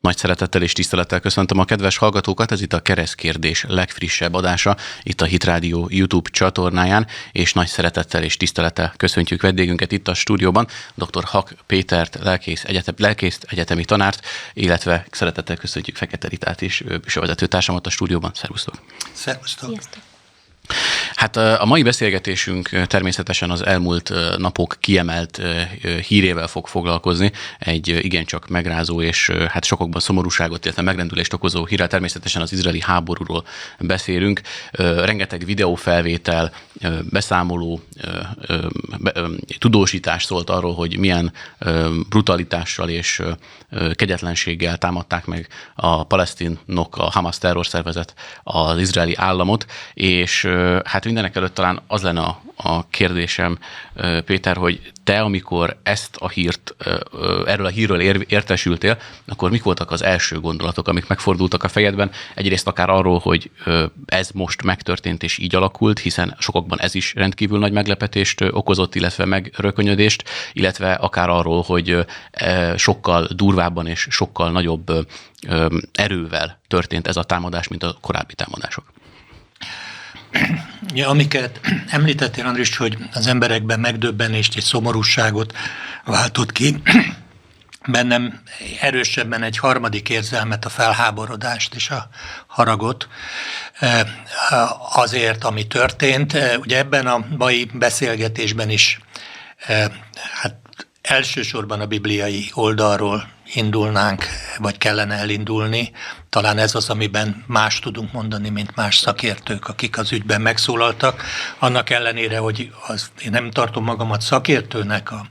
Nagy szeretettel és tisztelettel köszöntöm a kedves hallgatókat, ez itt a Keresztkérdés legfrissebb adása, itt a Hit Radio YouTube csatornáján, és nagy szeretettel és tisztelettel köszöntjük vendégünket itt a stúdióban, dr. Hak Pétert, lelkész, egyetem, lelkész egyetemi tanárt, illetve szeretettel köszöntjük Fekete Ritát is, és a vezetőtársamat a stúdióban. Szervusztok! Szervusztok! Sziasztok! Hát a mai beszélgetésünk természetesen az elmúlt napok kiemelt hírével fog foglalkozni, egy igencsak megrázó és hát sokokban szomorúságot, illetve megrendülést okozó hírrel. Természetesen az izraeli háborúról beszélünk. Rengeteg videófelvétel, beszámoló, tudósítás szólt arról, hogy milyen brutalitással és kegyetlenséggel támadták meg a palesztinok, a Hamas terrorszervezet az izraeli államot, és hát mindenek előtt talán az lenne a, a kérdésem, Péter, hogy te, amikor ezt a hírt, erről a hírről értesültél, akkor mik voltak az első gondolatok, amik megfordultak a fejedben? Egyrészt akár arról, hogy ez most megtörtént és így alakult, hiszen sokakban ez is rendkívül nagy meglepetést okozott, illetve megrökönyödést, illetve akár arról, hogy sokkal durvábban és sokkal nagyobb erővel történt ez a támadás, mint a korábbi támadások. Ja, amiket említettél, Andris, hogy az emberekben megdöbbenést és szomorúságot váltott ki, bennem erősebben egy harmadik érzelmet, a felháborodást és a haragot eh, azért, ami történt. Eh, ugye ebben a mai beszélgetésben is eh, hát elsősorban a bibliai oldalról indulnánk, vagy kellene elindulni. Talán ez az, amiben más tudunk mondani, mint más szakértők, akik az ügyben megszólaltak. Annak ellenére, hogy az, én nem tartom magamat szakértőnek a,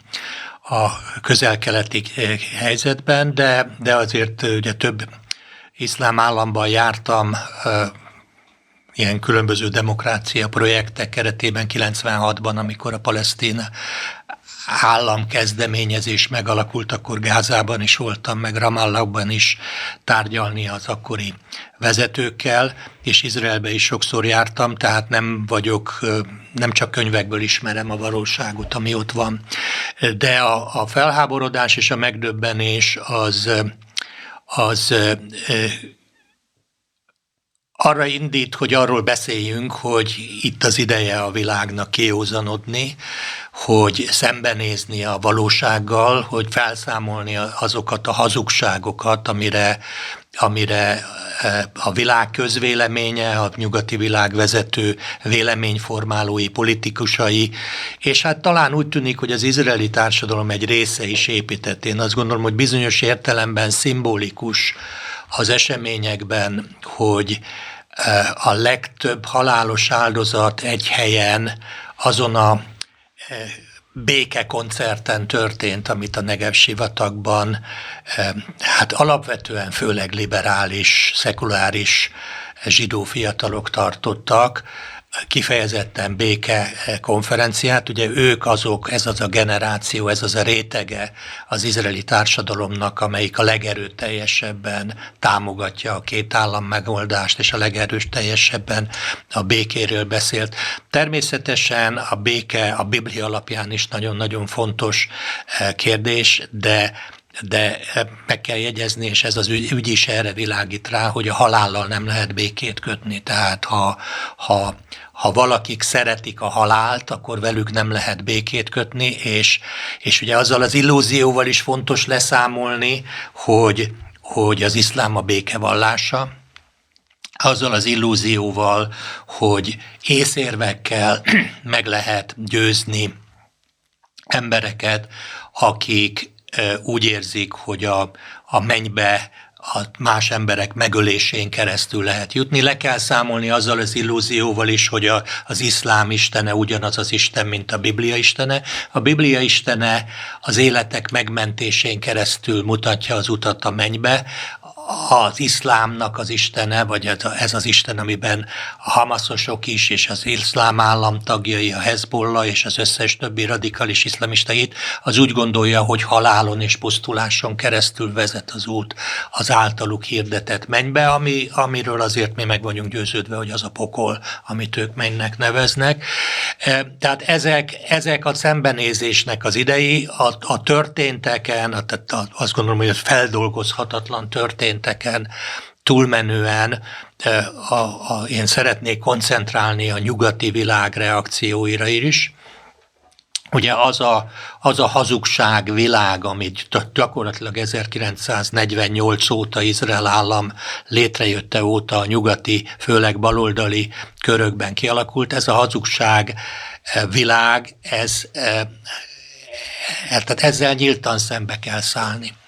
a közel-keleti helyzetben, de, de azért ugye több iszlám államban jártam, ilyen különböző demokrácia projektek keretében 96-ban, amikor a palesztin államkezdeményezés megalakult, akkor Gázában is voltam, meg Ramallahban is tárgyalni az akkori vezetőkkel, és Izraelbe is sokszor jártam, tehát nem vagyok, nem csak könyvekből ismerem a valóságot, ami ott van. De a, a felháborodás és a megdöbbenés az, az arra indít, hogy arról beszéljünk, hogy itt az ideje a világnak kiózanodni, hogy szembenézni a valósággal, hogy felszámolni azokat a hazugságokat, amire, amire eh, a világ közvéleménye, a nyugati világ vezető véleményformálói, politikusai, és hát talán úgy tűnik, hogy az izraeli társadalom egy része is épített. Én azt gondolom, hogy bizonyos értelemben szimbolikus az eseményekben, hogy eh, a legtöbb halálos áldozat egy helyen azon a békekoncerten történt, amit a Negev sivatagban, hát alapvetően főleg liberális, szekuláris zsidó fiatalok tartottak, kifejezetten béke konferenciát. Ugye ők azok, ez az a generáció, ez az a rétege az izraeli társadalomnak, amelyik a legerőteljesebben támogatja a két állam megoldást, és a legerős teljesebben a békéről beszélt. Természetesen a béke a Biblia alapján is nagyon-nagyon fontos eh, kérdés, de de meg kell jegyezni, és ez az ügy, ügy is erre világít rá, hogy a halállal nem lehet békét kötni. Tehát ha, ha, ha valakik szeretik a halált, akkor velük nem lehet békét kötni, és, és ugye azzal az illúzióval is fontos leszámolni, hogy, hogy az iszlám a békevallása, azzal az illúzióval, hogy észérvekkel meg lehet győzni embereket, akik úgy érzik, hogy a, a mennybe a más emberek megölésén keresztül lehet jutni. Le kell számolni azzal az illúzióval is, hogy a, az iszlám istene ugyanaz az isten, mint a Biblia istene. A Biblia istene az életek megmentésén keresztül mutatja az utat a mennybe, az iszlámnak az istene, vagy ez az isten, amiben a hamaszosok is, és az iszlám állam tagjai, a Hezbollah és az összes többi radikális iszlamistait, az úgy gondolja, hogy halálon és pusztuláson keresztül vezet az út az általuk hirdetett mennybe, ami, amiről azért mi meg vagyunk győződve, hogy az a pokol, amit ők mennek neveznek. E, tehát ezek, ezek a szembenézésnek az idei, a, a történteken, a, a, azt gondolom, hogy ez feldolgozhatatlan történteken túlmenően a, a, én szeretnék koncentrálni a nyugati világ reakcióira is. Ugye az a, az a hazugság világ, amit gyakorlatilag 1948 óta Izrael állam létrejötte óta a nyugati, főleg baloldali körökben kialakult, ez a hazugság világ, ez, tehát ezzel nyíltan szembe kell szállni.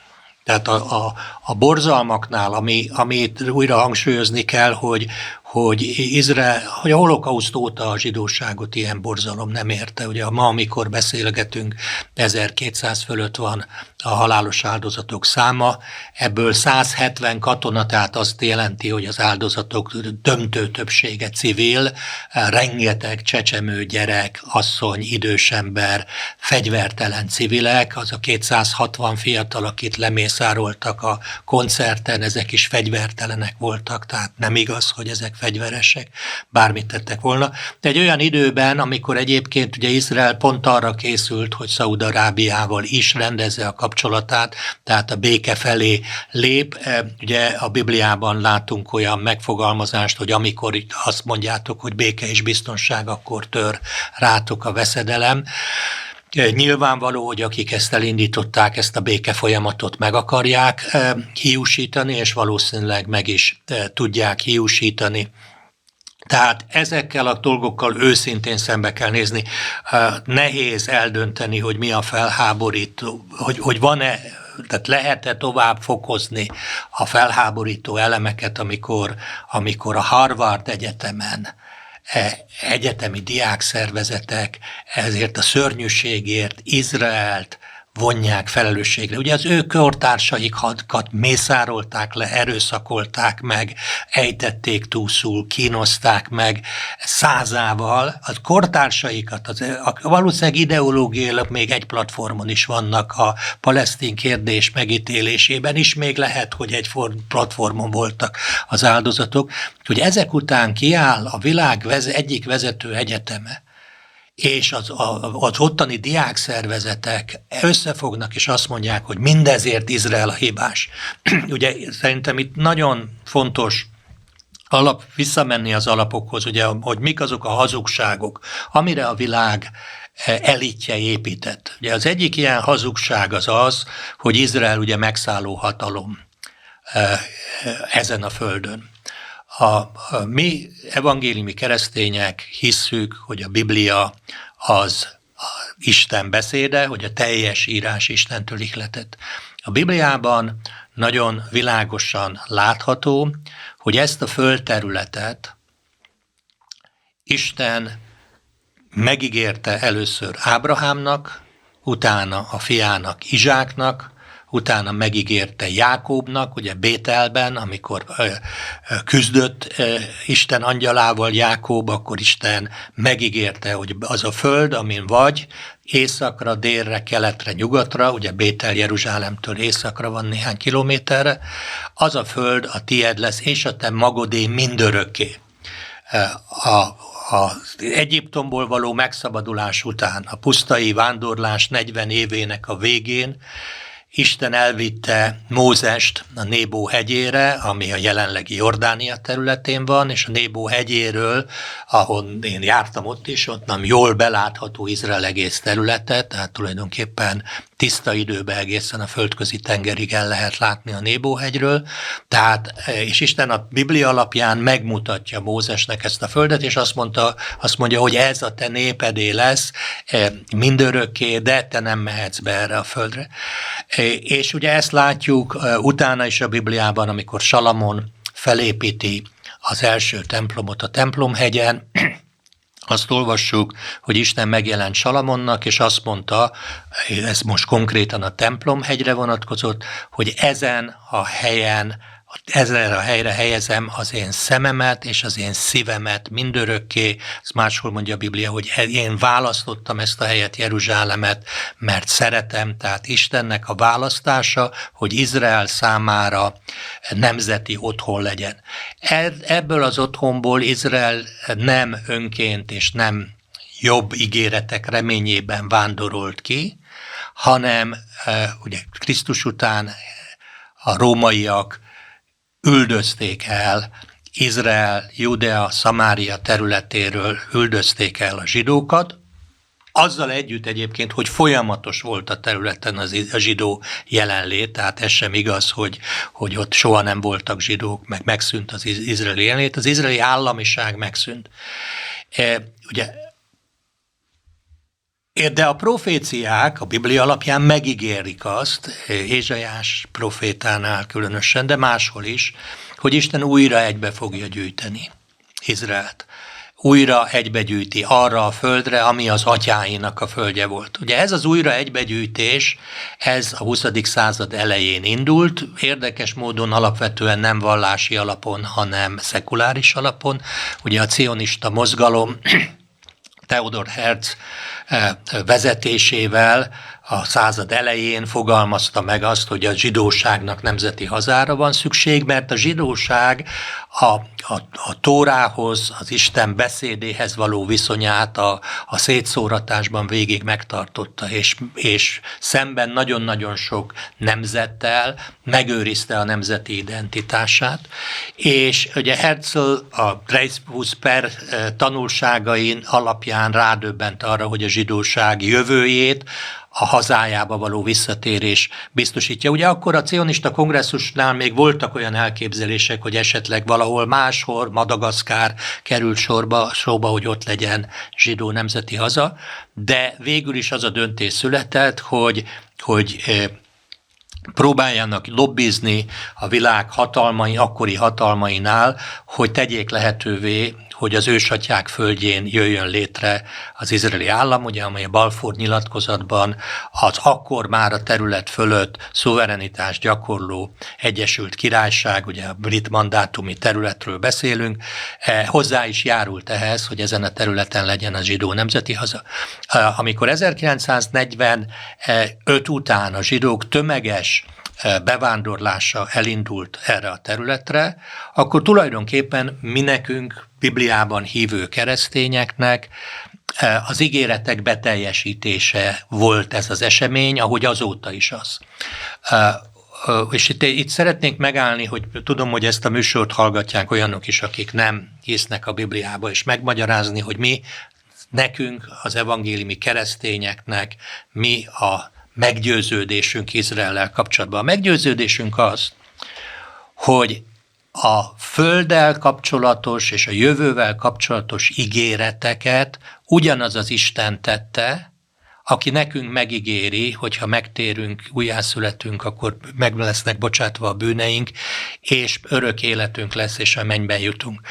Tehát a, a, a borzalmaknál, ami, amit újra hangsúlyozni kell, hogy, hogy Izrael, hogy a holokauszt óta a zsidóságot ilyen borzalom nem érte. Ugye ma, amikor beszélgetünk, 1200 fölött van a halálos áldozatok száma, ebből 170 katona, tehát azt jelenti, hogy az áldozatok döntő többsége civil, rengeteg csecsemő gyerek, asszony, idős ember, fegyvertelen civilek, az a 260 fiatal, akit lemészároltak a koncerten, ezek is fegyvertelenek voltak, tehát nem igaz, hogy ezek fegyveresek, bármit tettek volna. De egy olyan időben, amikor egyébként ugye Izrael pont arra készült, hogy Szaúd-Arábiával is rendezze a kapcsolatát, tehát a béke felé lép. E, ugye a Bibliában látunk olyan megfogalmazást, hogy amikor itt azt mondjátok, hogy béke és biztonság, akkor tör rátok a veszedelem. Nyilvánvaló, hogy akik ezt elindították, ezt a béke folyamatot meg akarják hiúsítani, és valószínűleg meg is tudják hiúsítani. Tehát ezekkel a dolgokkal őszintén szembe kell nézni. Nehéz eldönteni, hogy mi a felháborító, hogy, hogy van-e tehát lehet-e tovább fokozni a felháborító elemeket, amikor, amikor a Harvard Egyetemen e, egyetemi diákszervezetek ezért a szörnyűségért Izraelt, vonják felelősségre. Ugye az ő kortársaikat mészárolták le, erőszakolták meg, ejtették túlszul, kínozták meg százával. A kortársaikat, az, a, valószínűleg ideológiailag még egy platformon is vannak a palesztin kérdés megítélésében is, még lehet, hogy egy platformon voltak az áldozatok, hogy ezek után kiáll a világ veze, egyik vezető egyeteme, és az, az ottani diákszervezetek összefognak, és azt mondják, hogy mindezért Izrael a hibás. ugye szerintem itt nagyon fontos alap, visszamenni az alapokhoz, ugye, hogy mik azok a hazugságok, amire a világ e, elitje épített. Ugye az egyik ilyen hazugság az az, hogy Izrael ugye megszálló hatalom e, e, ezen a földön. A, mi evangéliumi keresztények hisszük, hogy a Biblia az Isten beszéde, hogy a teljes írás Istentől ihletett. A Bibliában nagyon világosan látható, hogy ezt a földterületet Isten megígérte először Ábrahámnak, utána a fiának Izsáknak, utána megígérte Jákóbnak, ugye Bételben, amikor küzdött Isten angyalával Jákób, akkor Isten megígérte, hogy az a föld, amin vagy, északra, délre, keletre, nyugatra, ugye Bétel Jeruzsálemtől északra van néhány kilométerre, az a föld a tied lesz, és a te magodé mindörökké. A, az Egyiptomból való megszabadulás után, a pusztai vándorlás 40 évének a végén Isten elvitte Mózest a Nébó hegyére, ami a jelenlegi Jordánia területén van, és a Nébó hegyéről, ahol én jártam ott is, ott nem jól belátható Izrael egész területe, tehát tulajdonképpen tiszta időben egészen a földközi tengerig el lehet látni a Nébóhegyről, tehát, és Isten a Biblia alapján megmutatja Mózesnek ezt a földet, és azt, mondta, azt mondja, hogy ez a te népedé lesz e, mindörökké, de te nem mehetsz be erre a földre. E, és ugye ezt látjuk e, utána is a Bibliában, amikor Salamon felépíti az első templomot a templomhegyen, azt olvassuk, hogy Isten megjelent Salamonnak, és azt mondta, ez most konkrétan a templomhegyre vonatkozott, hogy ezen a helyen ezzel a helyre helyezem az én szememet és az én szívemet mindörökké. Ez máshol mondja a Biblia, hogy én választottam ezt a helyet, Jeruzsálemet, mert szeretem, tehát Istennek a választása, hogy Izrael számára nemzeti otthon legyen. Ebből az otthonból Izrael nem önként és nem jobb ígéretek reményében vándorolt ki, hanem ugye Krisztus után a rómaiak üldözték el Izrael, Judea, Samária területéről üldözték el a zsidókat, azzal együtt egyébként, hogy folyamatos volt a területen az, a zsidó jelenlét, tehát ez sem igaz, hogy, hogy ott soha nem voltak zsidók, meg megszűnt az izraeli jelenlét, az izraeli államiság megszűnt. E, ugye de a proféciák a Biblia alapján megígérik azt, Ézsajás profétánál különösen, de máshol is, hogy Isten újra egybe fogja gyűjteni Izraelt. Újra egybegyűjti arra a földre, ami az atyáinak a földje volt. Ugye ez az újra egybegyűjtés, ez a 20. század elején indult, érdekes módon alapvetően nem vallási alapon, hanem szekuláris alapon. Ugye a cionista mozgalom Theodor Herz eh, vezetésével a század elején fogalmazta meg azt, hogy a zsidóságnak nemzeti hazára van szükség, mert a zsidóság a, a, a Tórához, az Isten beszédéhez való viszonyát a, a szétszóratásban végig megtartotta, és, és szemben nagyon-nagyon sok nemzettel megőrizte a nemzeti identitását, és ugye Herzl a Dreisbus per eh, tanulságain alapján rádöbbent arra, hogy a zsidóság jövőjét a hazájába való visszatérés biztosítja. Ugye akkor a cionista kongresszusnál még voltak olyan elképzelések, hogy esetleg valahol máshol, Madagaszkár került sorba, sorba, hogy ott legyen zsidó nemzeti haza, de végül is az a döntés született, hogy, hogy eh, próbáljanak lobbizni a világ hatalmai, akkori hatalmainál, hogy tegyék lehetővé hogy az ősatyák földjén jöjjön létre az izraeli állam, ugye, amely a Balfour nyilatkozatban az akkor már a terület fölött szuverenitás gyakorló Egyesült Királyság, ugye a brit mandátumi területről beszélünk, eh, hozzá is járult ehhez, hogy ezen a területen legyen a zsidó nemzeti haza. Eh, amikor 1945 után a zsidók tömeges bevándorlása elindult erre a területre, akkor tulajdonképpen mi nekünk, Bibliában hívő keresztényeknek az ígéretek beteljesítése volt ez az esemény, ahogy azóta is az. És itt, itt szeretnék megállni, hogy tudom, hogy ezt a műsort hallgatják olyanok is, akik nem hisznek a Bibliába, és megmagyarázni, hogy mi nekünk, az evangéliumi keresztényeknek mi a meggyőződésünk Izraellel kapcsolatban. A meggyőződésünk az, hogy a földdel kapcsolatos és a jövővel kapcsolatos ígéreteket ugyanaz az Isten tette, aki nekünk megígéri, hogyha megtérünk, újjászületünk, akkor meg lesznek bocsátva a bűneink, és örök életünk lesz, és a mennyben jutunk.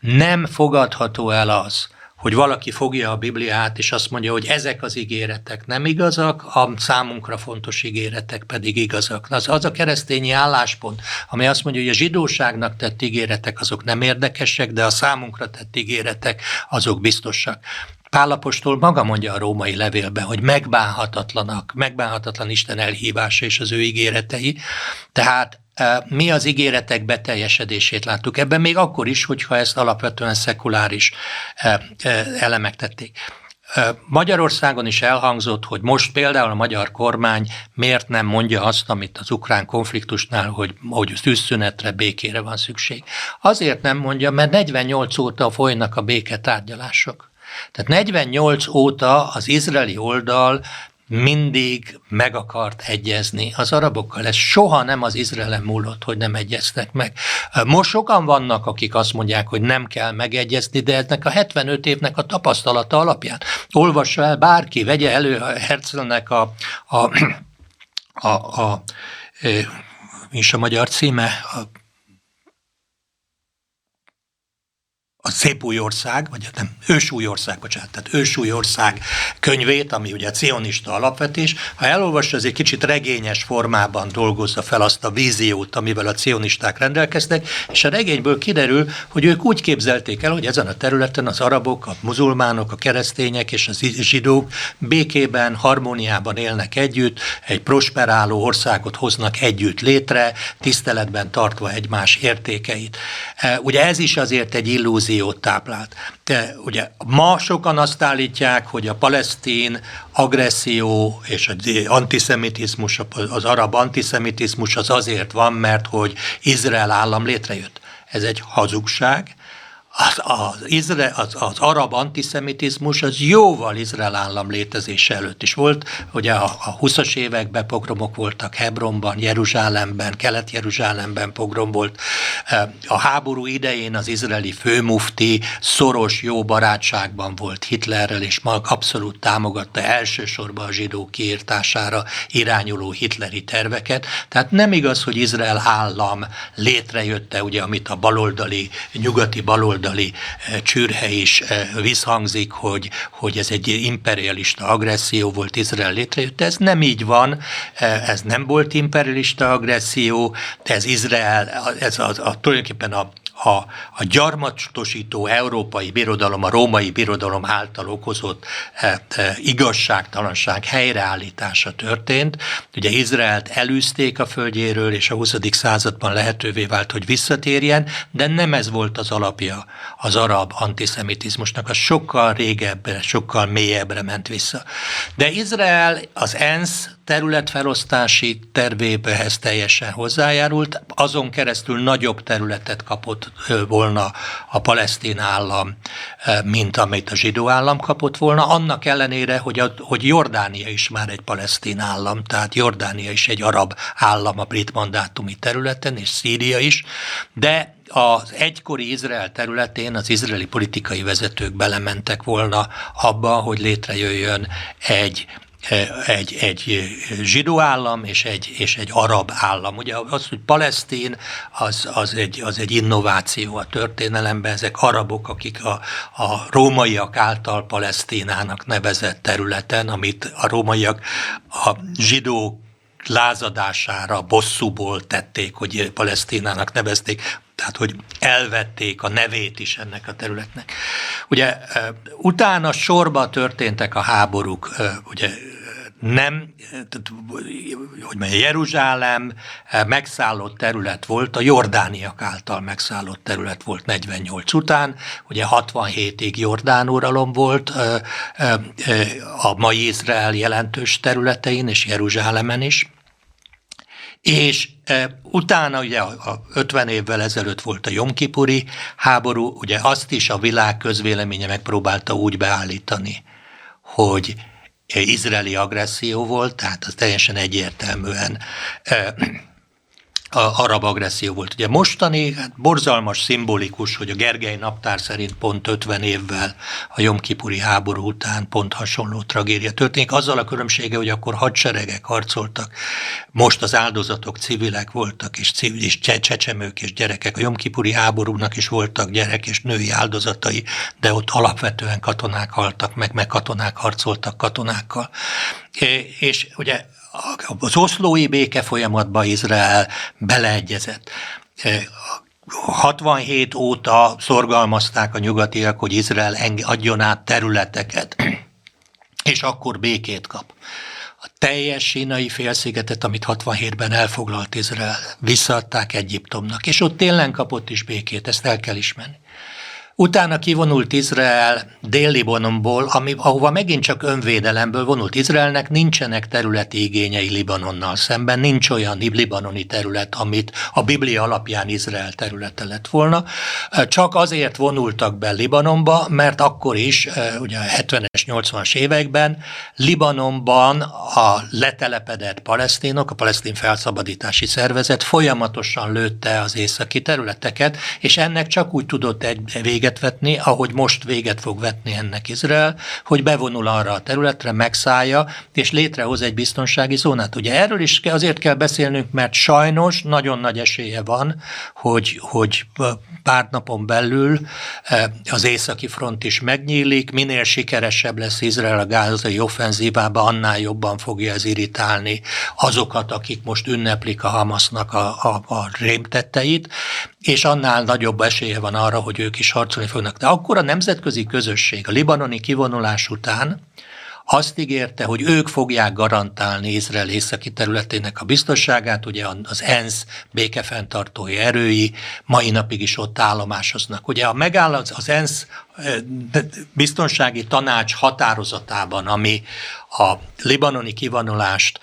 Nem fogadható el az, hogy valaki fogja a Bibliát, és azt mondja, hogy ezek az ígéretek nem igazak, a számunkra fontos ígéretek pedig igazak. Az, az a keresztényi álláspont, ami azt mondja, hogy a zsidóságnak tett ígéretek azok nem érdekesek, de a számunkra tett ígéretek azok biztosak. Pálapostól maga mondja a római levélben, hogy megbánhatatlanak, megbánhatatlan Isten elhívása és az ő ígéretei. Tehát mi az ígéretek beteljesedését láttuk ebben, még akkor is, hogyha ezt alapvetően szekuláris elemek tették. Magyarországon is elhangzott, hogy most például a magyar kormány miért nem mondja azt, amit az ukrán konfliktusnál, hogy, hogy tűzszünetre, békére van szükség. Azért nem mondja, mert 48 óta folynak a béketárgyalások. Tehát 48 óta az izraeli oldal mindig meg akart egyezni az arabokkal. Ez soha nem az Izraelen múlott, hogy nem egyeztek meg. Most sokan vannak, akik azt mondják, hogy nem kell megegyezni, de ennek a 75 évnek a tapasztalata alapján. Olvassa el bárki, vegye elő Herzlnek a, a, a, a, a is a magyar címe? A, a Szép új ország, vagy nem, Ősúj ország, bocsánat, tehát Ősúj ország könyvét, ami ugye a cionista alapvetés, ha elolvassa, az egy kicsit regényes formában dolgozza fel azt a víziót, amivel a cionisták rendelkeznek, és a regényből kiderül, hogy ők úgy képzelték el, hogy ezen a területen az arabok, a muzulmánok, a keresztények és a zsidók békében, harmóniában élnek együtt, egy prosperáló országot hoznak együtt létre, tiszteletben tartva egymás értékeit. E, ugye ez is azért egy illúziót táplált. De ugye ma sokan azt állítják, hogy a palesztin agresszió és az antiszemitizmus, az arab antiszemitizmus az azért van, mert hogy Izrael állam létrejött. Ez egy hazugság, az, az, izrael, az, az arab antiszemitizmus az jóval Izrael állam létezése előtt is volt. Ugye a, a 20-as években pogromok voltak Hebronban, Jeruzsálemben, Kelet-Jeruzsálemben pogrom volt. A háború idején az izraeli főmufti szoros jó barátságban volt Hitlerrel, és mag abszolút támogatta elsősorban a zsidó kiírtására irányuló hitleri terveket. Tehát nem igaz, hogy Izrael állam létrejötte, ugye, amit a baloldali, nyugati baloldali baloldali eh, csürhe is eh, visszhangzik, hogy, hogy ez egy imperialista agresszió volt Izrael létrejött. Ez nem így van, eh, ez nem volt imperialista agresszió, de ez Izrael, ez a, a, tulajdonképpen a, a, a gyarmatosító európai birodalom, a római birodalom által okozott e, igazságtalanság helyreállítása történt. Ugye Izraelt elűzték a földjéről, és a 20. században lehetővé vált, hogy visszatérjen, de nem ez volt az alapja az arab antiszemitizmusnak, az sokkal régebbre, sokkal mélyebbre ment vissza. De Izrael az ENSZ területfelosztási tervébehez teljesen hozzájárult, azon keresztül nagyobb területet kapott volna a palesztin állam, mint amit a zsidó állam kapott volna, annak ellenére, hogy, a, hogy Jordánia is már egy palesztin állam, tehát Jordánia is egy arab állam a brit mandátumi területen, és Szíria is, de az egykori Izrael területén az izraeli politikai vezetők belementek volna abba, hogy létrejöjjön egy egy, egy zsidó állam és egy, és egy arab állam. Ugye az, hogy Palesztin, az, az, egy, az egy innováció a történelemben, ezek arabok, akik a, a rómaiak által Palesztinának nevezett területen, amit a rómaiak a zsidó lázadására, bosszúból tették, hogy Palesztinának nevezték, tehát hogy elvették a nevét is ennek a területnek. Ugye utána sorba történtek a háborúk, ugye nem, hogy mondja, Jeruzsálem megszállott terület volt, a Jordániak által megszállott terület volt 48 után, ugye 67-ig Jordán uralom volt a mai Izrael jelentős területein és Jeruzsálemen is, és utána ugye a 50 évvel ezelőtt volt a Jomkipuri háború, ugye azt is a világ közvéleménye megpróbálta úgy beállítani, hogy izraeli agresszió volt, tehát az teljesen egyértelműen a arab agresszió volt. Ugye mostani, hát borzalmas, szimbolikus, hogy a Gergely naptár szerint pont 50 évvel a Jomkipuri háború után pont hasonló tragédia történik. Azzal a különbsége, hogy akkor hadseregek harcoltak, most az áldozatok civilek voltak, és, civil, és csecsemők és gyerekek. A Jomkipuri háborúnak is voltak gyerek és női áldozatai, de ott alapvetően katonák haltak meg, meg katonák harcoltak katonákkal. És ugye az oszlói béke folyamatba Izrael beleegyezett. 67 óta szorgalmazták a nyugatiak, hogy Izrael adjon át területeket, és akkor békét kap. A teljes sínai félszigetet, amit 67-ben elfoglalt Izrael, visszaadták Egyiptomnak, és ott tényleg kapott is békét, ezt el kell ismerni. Utána kivonult Izrael Dél-Libanonból, ami, ahova megint csak önvédelemből vonult Izraelnek, nincsenek területi igényei Libanonnal szemben, nincs olyan libanoni terület, amit a Biblia alapján Izrael területe lett volna. Csak azért vonultak be Libanonba, mert akkor is, ugye a 70-es, 80-as években Libanonban a letelepedett palesztinok, a palesztin felszabadítási szervezet folyamatosan lőtte az északi területeket, és ennek csak úgy tudott egy vége véget vetni, ahogy most véget fog vetni ennek Izrael, hogy bevonul arra a területre, megszállja, és létrehoz egy biztonsági zónát. Ugye erről is azért kell beszélnünk, mert sajnos nagyon nagy esélye van, hogy, hogy pár napon belül az északi front is megnyílik, minél sikeresebb lesz Izrael a gázai offenzívába, annál jobban fogja ez irritálni azokat, akik most ünneplik a Hamasnak a, a, a rémtetteit, és annál nagyobb esélye van arra, hogy ők is harcolni fognak. De akkor a nemzetközi közösség a libanoni kivonulás után azt ígérte, hogy ők fogják garantálni Izrael északi területének a biztonságát, ugye az ENSZ békefenntartói erői mai napig is ott állomásoznak. Ugye a megáll az ENSZ biztonsági tanács határozatában, ami a libanoni kivonulást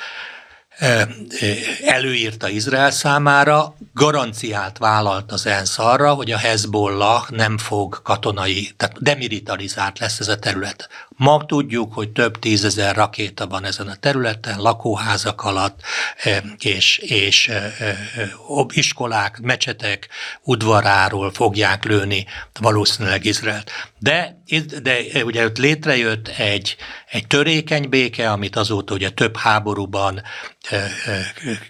előírta Izrael számára, garanciát vállalt az ENSZ arra, hogy a Hezbollah nem fog katonai, tehát demilitarizált lesz ez a terület. Ma tudjuk, hogy több tízezer rakéta van ezen a területen, lakóházak alatt, és, és iskolák, mecsetek udvaráról fogják lőni valószínűleg Izraelt. De, de ugye ott létrejött egy, egy törékeny béke, amit azóta ugye több háborúban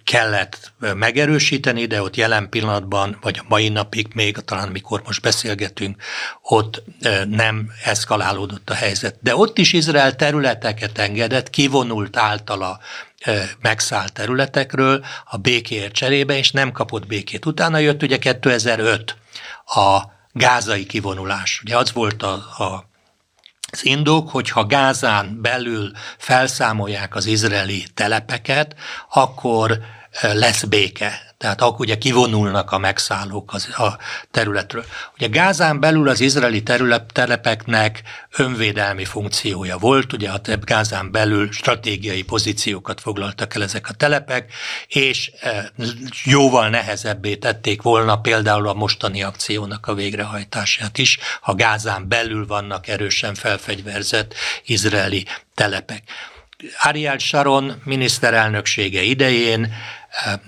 kellett megerősíteni, de ott jelen pillanatban, vagy a mai napig még, talán mikor most beszélgetünk, ott nem eszkalálódott a helyzet. De ott is Izrael területeket engedett, kivonult általa megszállt területekről a békéért cserébe, és nem kapott békét. Utána jött ugye 2005 a gázai kivonulás. Ugye az volt a, a az indok, hogyha Gázán belül felszámolják az izraeli telepeket, akkor lesz béke. Tehát akkor ugye kivonulnak a megszállók az, a területről. Ugye Gázán belül az izraeli terület, telepeknek önvédelmi funkciója volt, ugye a Gázán belül stratégiai pozíciókat foglaltak el ezek a telepek, és jóval nehezebbé tették volna például a mostani akciónak a végrehajtását is, ha Gázán belül vannak erősen felfegyverzett izraeli telepek. Ariel Sharon miniszterelnöksége idején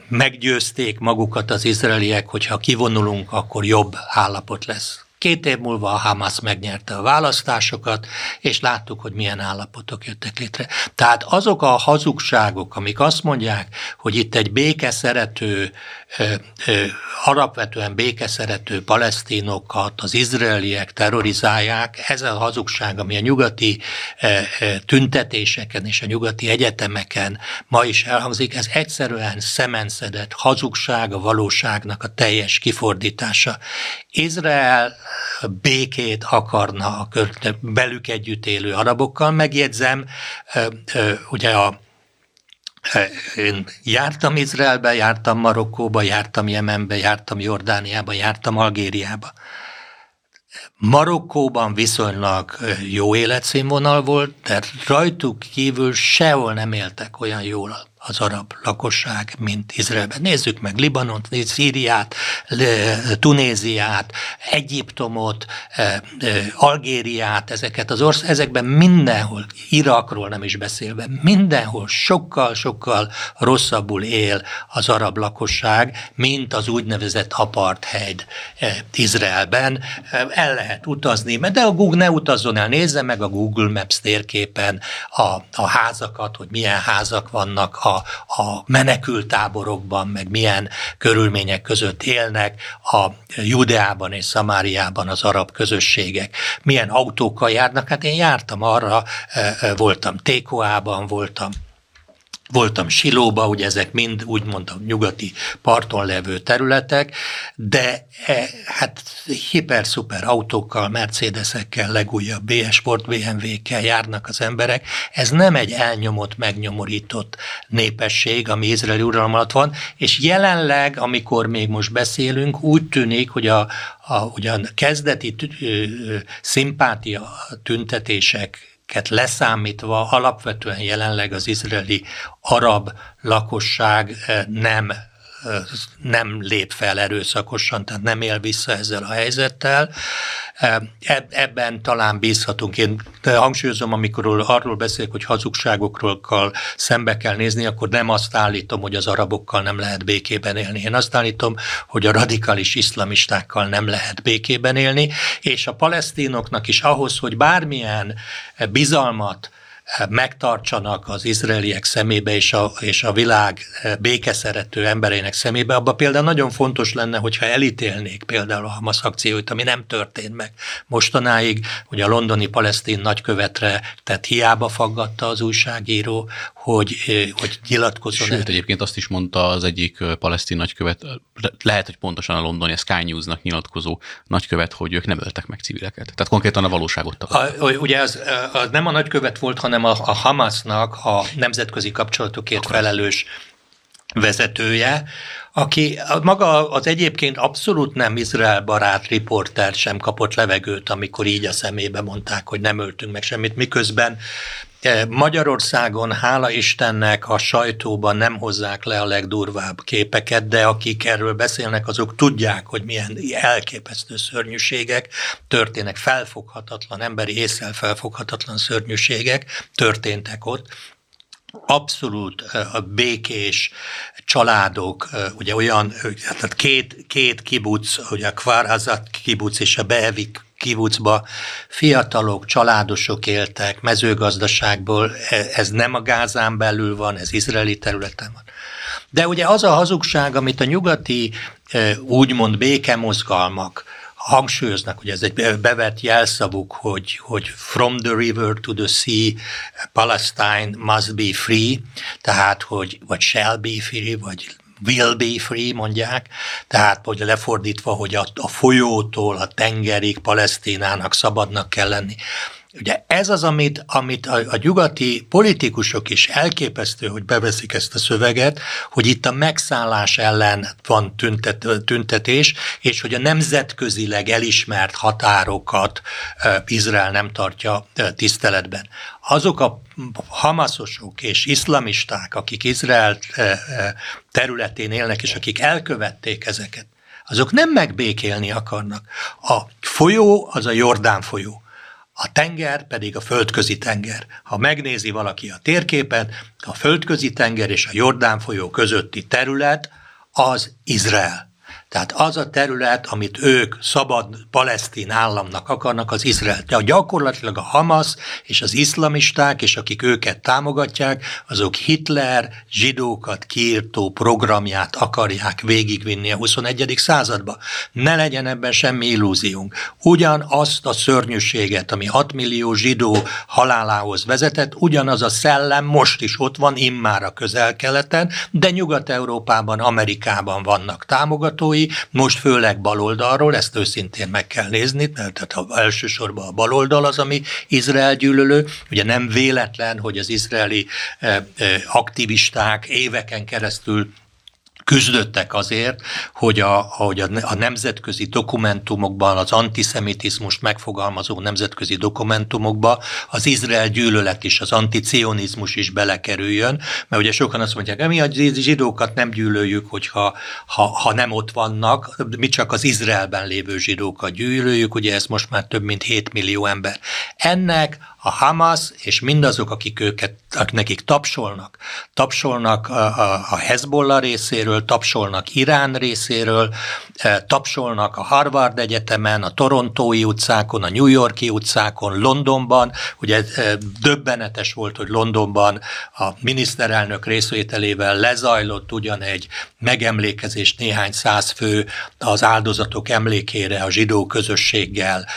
meggyőzték magukat az izraeliek, hogy ha kivonulunk, akkor jobb állapot lesz. Két év múlva a Hamas megnyerte a választásokat, és láttuk, hogy milyen állapotok jöttek létre. Tehát azok a hazugságok, amik azt mondják, hogy itt egy békeszerető, alapvetően békeszerető palesztinokat az izraeliek terrorizálják, ez a hazugság, ami a nyugati tüntetéseken és a nyugati egyetemeken ma is elhangzik, ez egyszerűen szemenszedett hazugság a valóságnak a teljes kifordítása. Izrael békét akarna a belük együtt élő arabokkal. Megjegyzem, ugye a én jártam Izraelbe, jártam Marokkóba, jártam Jemenbe, jártam Jordániába, jártam Algériába. Marokkóban viszonylag jó életszínvonal volt, de rajtuk kívül sehol nem éltek olyan jól az arab lakosság, mint Izraelben. Nézzük meg Libanont, Szíriát, Tunéziát, Egyiptomot, Algériát, ezeket az ország, ezekben mindenhol, Irakról nem is beszélve, mindenhol sokkal-sokkal rosszabbul él az arab lakosság, mint az úgynevezett apartheid Izraelben. El lehet utazni, de a Google ne utazzon el, nézze meg a Google Maps térképen a, a házakat, hogy milyen házak vannak a a, menekültáborokban, meg milyen körülmények között élnek a Judeában és Szamáriában az arab közösségek, milyen autókkal járnak. Hát én jártam arra, e, e, voltam Tékoában, voltam Voltam Silóba, ugye ezek mind úgy mondtam nyugati parton levő területek, de e, hát hiper-szuper autókkal, Mercedesekkel, legújabb BS Sport BMW-kkel járnak az emberek. Ez nem egy elnyomott, megnyomorított népesség, ami izraeli uralom alatt van, és jelenleg, amikor még most beszélünk, úgy tűnik, hogy a, a ugyan kezdeti szimpátia tüntetések leszámítva alapvetően jelenleg az izraeli arab lakosság eh, nem nem lép fel erőszakosan, tehát nem él vissza ezzel a helyzettel. Ebben talán bízhatunk. Én hangsúlyozom, amikor arról beszélek, hogy hazugságokról szembe kell nézni, akkor nem azt állítom, hogy az arabokkal nem lehet békében élni. Én azt állítom, hogy a radikális iszlamistákkal nem lehet békében élni, és a palesztinoknak is ahhoz, hogy bármilyen bizalmat, megtartsanak az izraeliek szemébe és a, és a világ békeszerető embereinek szemébe, abban például nagyon fontos lenne, hogyha elítélnék például a Hamas akcióit, ami nem történt meg mostanáig, hogy a londoni palesztin nagykövetre, tehát hiába faggatta az újságíró, hogy, hogy nyilatkozzon. Sőt, egyébként azt is mondta az egyik palesztin nagykövet, lehet, hogy pontosan a londoni a Sky News-nak nyilatkozó nagykövet, hogy ők nem öltek meg civileket. Tehát konkrétan a valóságot tagadták. Ugye az, az nem a nagykövet volt, hanem a, a Hamasnak a nemzetközi kapcsolatokért Akkor felelős vezetője, aki maga az egyébként abszolút nem Izrael barát riporter sem kapott levegőt, amikor így a szemébe mondták, hogy nem öltünk meg semmit, miközben Magyarországon, hála Istennek, a sajtóban nem hozzák le a legdurvább képeket, de akik erről beszélnek, azok tudják, hogy milyen elképesztő szörnyűségek történnek, felfoghatatlan, emberi észre felfoghatatlan szörnyűségek történtek ott, abszolút a békés családok, ugye olyan, tehát két, két kibuc, ugye a Kvarhazat kibuc és a Beevik kibucba fiatalok, családosok éltek mezőgazdaságból, e, ez nem a Gázán belül van, ez izraeli területen van. De ugye az a hazugság, amit a nyugati úgymond békemozgalmak, hangsúlyoznak, hogy ez egy bevett jelszavuk, hogy, hogy from the river to the sea, Palestine must be free, tehát hogy vagy shall be free, vagy will be free, mondják, tehát hogy lefordítva, hogy a, a folyótól a tengerig Palesztinának szabadnak kell lenni. Ugye ez az, amit, amit a, a nyugati politikusok is elképesztő, hogy beveszik ezt a szöveget, hogy itt a megszállás ellen van tüntet, tüntetés, és hogy a nemzetközileg elismert határokat Izrael nem tartja tiszteletben. Azok a hamaszosok és iszlamisták, akik Izrael területén élnek, és akik elkövették ezeket, azok nem megbékélni akarnak. A folyó az a Jordán folyó a tenger pedig a földközi tenger. Ha megnézi valaki a térképen, a földközi tenger és a Jordán folyó közötti terület az Izrael. Tehát az a terület, amit ők szabad palesztin államnak akarnak, az Izrael. De gyakorlatilag a Hamas és az iszlamisták, és akik őket támogatják, azok Hitler zsidókat kiírtó programját akarják végigvinni a 21. századba. Ne legyen ebben semmi illúziónk. Ugyanazt a szörnyűséget, ami 6 millió zsidó halálához vezetett, ugyanaz a szellem most is ott van, immár a közel-keleten, de Nyugat-Európában, Amerikában vannak támogatói, gyűlölői, most főleg baloldalról, ezt őszintén meg kell nézni, tehát elsősorban a baloldal az, ami Izrael gyűlölő. Ugye nem véletlen, hogy az izraeli eh, eh, aktivisták éveken keresztül küzdöttek azért, hogy a, hogy a, nemzetközi dokumentumokban, az antiszemitizmust megfogalmazó nemzetközi dokumentumokba az Izrael gyűlölet is, az anticionizmus is belekerüljön, mert ugye sokan azt mondják, mi a zsidókat nem gyűlöljük, hogyha ha, ha nem ott vannak, mi csak az Izraelben lévő zsidókat gyűlöljük, ugye ez most már több mint 7 millió ember. Ennek a Hamas és mindazok, akik őket, akik nekik tapsolnak, tapsolnak a, a, a Hezbollah részéről, tapsolnak Irán részéről, e, tapsolnak a Harvard Egyetemen, a Torontói utcákon, a New Yorki utcákon, Londonban. Ugye e, döbbenetes volt, hogy Londonban a miniszterelnök részvételével lezajlott ugyan egy megemlékezés néhány száz fő az áldozatok emlékére a zsidó közösséggel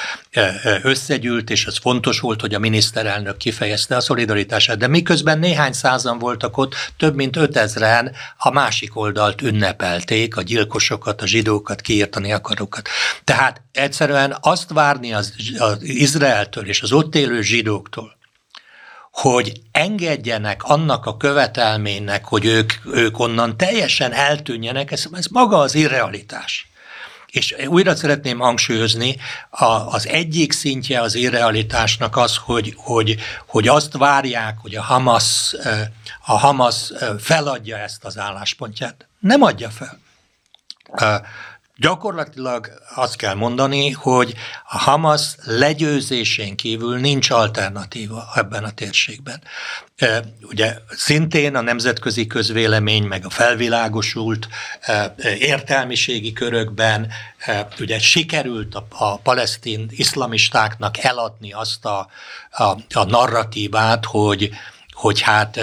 összegyűlt, és ez fontos volt, hogy a miniszterelnök kifejezte a szolidaritását, de miközben néhány százan voltak ott, több mint ötezren a másik oldalt ünnepelték, a gyilkosokat, a zsidókat, kiírtani akarókat. Tehát egyszerűen azt várni az, az Izraeltől és az ott élő zsidóktól, hogy engedjenek annak a követelménynek, hogy ők, ők onnan teljesen eltűnjenek, ez, ez maga az irrealitás. És újra szeretném hangsúlyozni, a, az egyik szintje az irrealitásnak az, hogy, hogy, hogy azt várják, hogy a Hamas, a Hamas feladja ezt az álláspontját. Nem adja fel. Gyakorlatilag azt kell mondani, hogy a Hamas legyőzésén kívül nincs alternatíva ebben a térségben. Ugye szintén a nemzetközi közvélemény, meg a felvilágosult értelmiségi körökben ugye sikerült a, a palesztin iszlamistáknak eladni azt a, a, a narratívát, hogy, hogy hát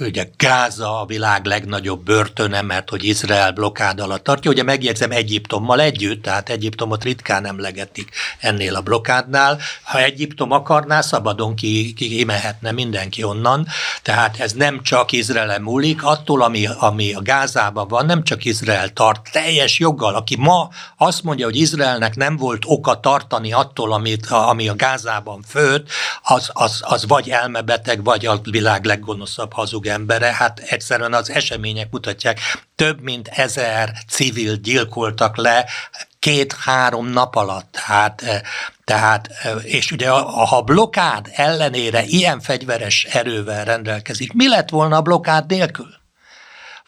ugye Gáza a világ legnagyobb börtöne, mert hogy Izrael blokkád alatt tartja. Ugye megjegyzem Egyiptommal együtt, tehát Egyiptomot ritkán emlegetik ennél a blokkádnál. Ha Egyiptom akarná, szabadon ki, ki mehetne mindenki onnan. Tehát ez nem csak Izrael múlik, attól, ami, ami a Gázában van, nem csak Izrael tart teljes joggal. Aki ma azt mondja, hogy Izraelnek nem volt oka tartani attól, amit, ami a Gázában főtt, az, az, az vagy elmebeteg, vagy a világ leggonoszabb hazug embere, hát egyszerűen az események mutatják, több mint ezer civil gyilkoltak le két-három nap alatt. Tehát, eh, tehát, eh, és ugye ha blokád ellenére ilyen fegyveres erővel rendelkezik, mi lett volna a blokád nélkül?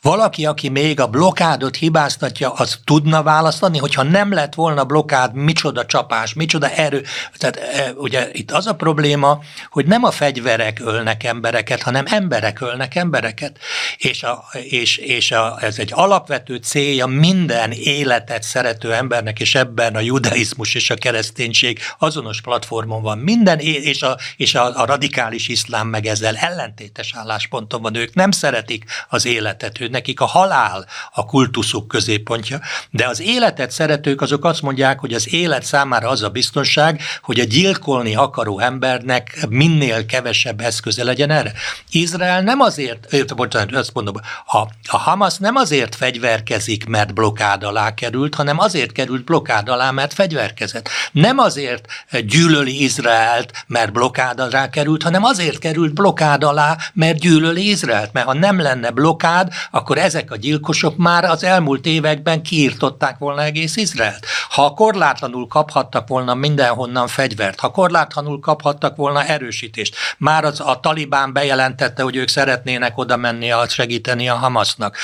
Valaki, aki még a blokádot hibáztatja, az tudna választani, hogyha nem lett volna blokád, micsoda csapás, micsoda erő. Tehát e, ugye itt az a probléma, hogy nem a fegyverek ölnek embereket, hanem emberek ölnek embereket. És, a, és, és a, ez egy alapvető célja minden életet szerető embernek, és ebben a judaizmus és a kereszténység azonos platformon van. Minden, és a, és a, a radikális iszlám meg ezzel ellentétes állásponton van. Ők nem szeretik az életet, ők nekik a halál a kultuszuk középpontja, de az életet szeretők azok azt mondják, hogy az élet számára az a biztonság, hogy a gyilkolni akaró embernek minél kevesebb eszköze legyen erre. Izrael nem azért, bocsánat, azt mondom, a, a Hamas nem azért fegyverkezik, mert blokád alá került, hanem azért került blokád alá, mert fegyverkezett. Nem azért gyűlöli Izraelt, mert blokád alá került, hanem azért került blokád alá, mert gyűlöli Izraelt. Mert ha nem lenne blokád, akkor ezek a gyilkosok már az elmúlt években kiirtották volna egész Izraelt. Ha korlátlanul kaphattak volna mindenhonnan fegyvert, ha korlátlanul kaphattak volna erősítést, már az a Talibán bejelentette, hogy ők szeretnének oda menni, segíteni a Hamasnak.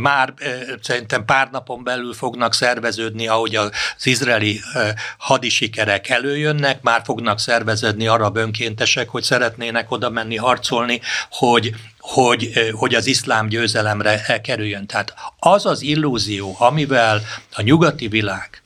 Már szerintem pár napon belül fognak szerveződni, ahogy az izraeli hadisikerek előjönnek, már fognak szerveződni arab önkéntesek, hogy szeretnének oda menni harcolni, hogy hogy, hogy az iszlám győzelemre kerüljön. Tehát az az illúzió, amivel a nyugati világ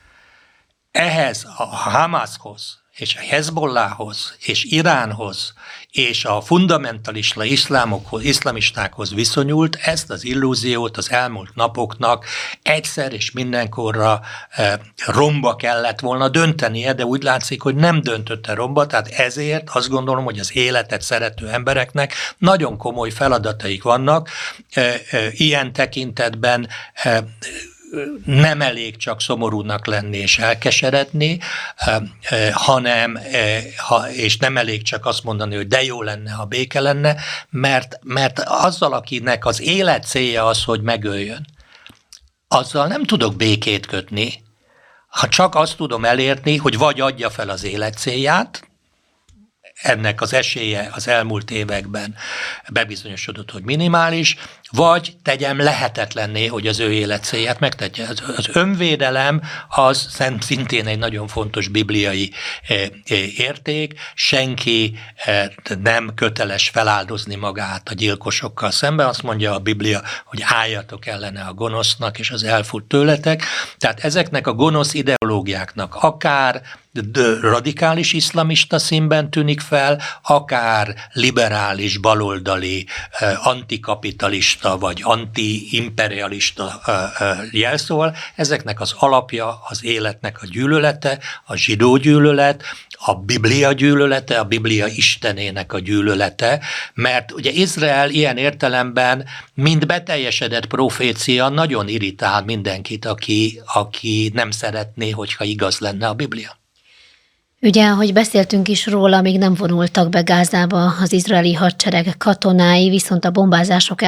ehhez a Hamashoz és a Hezbollahhoz és Iránhoz és a fundamentalista iszlámokhoz, iszlamistákhoz viszonyult, ezt az illúziót az elmúlt napoknak egyszer és mindenkorra e, romba kellett volna döntenie, de úgy látszik, hogy nem döntötte romba, tehát ezért azt gondolom, hogy az életet szerető embereknek nagyon komoly feladataik vannak. E, e, ilyen tekintetben nem elég csak szomorúnak lenni és elkeseredni, hanem, és nem elég csak azt mondani, hogy de jó lenne, ha béke lenne, mert, mert azzal, akinek az élet célja az, hogy megöljön, azzal nem tudok békét kötni, ha csak azt tudom elérni, hogy vagy adja fel az élet célját, ennek az esélye az elmúlt években bebizonyosodott, hogy minimális, vagy tegyem lehetetlenné, hogy az ő életcélját megtegye. Az önvédelem az szintén egy nagyon fontos bibliai eh, eh, érték. Senki eh, nem köteles feláldozni magát a gyilkosokkal szemben. Azt mondja a Biblia, hogy álljatok ellene a gonosznak, és az elfut tőletek. Tehát ezeknek a gonosz ideológiáknak akár radikális iszlamista színben tűnik fel, akár liberális, baloldali, antikapitalista vagy anti-imperialista jelszóval. Ezeknek az alapja az életnek a gyűlölete, a zsidó gyűlölet, a Biblia gyűlölete, a Biblia istenének a gyűlölete, mert ugye Izrael ilyen értelemben, mind beteljesedett profécia, nagyon irritál mindenkit, aki, aki nem szeretné, hogyha igaz lenne a Biblia. Ugye, ahogy beszéltünk is róla, még nem vonultak be Gázába az izraeli hadsereg katonái, viszont a bombázások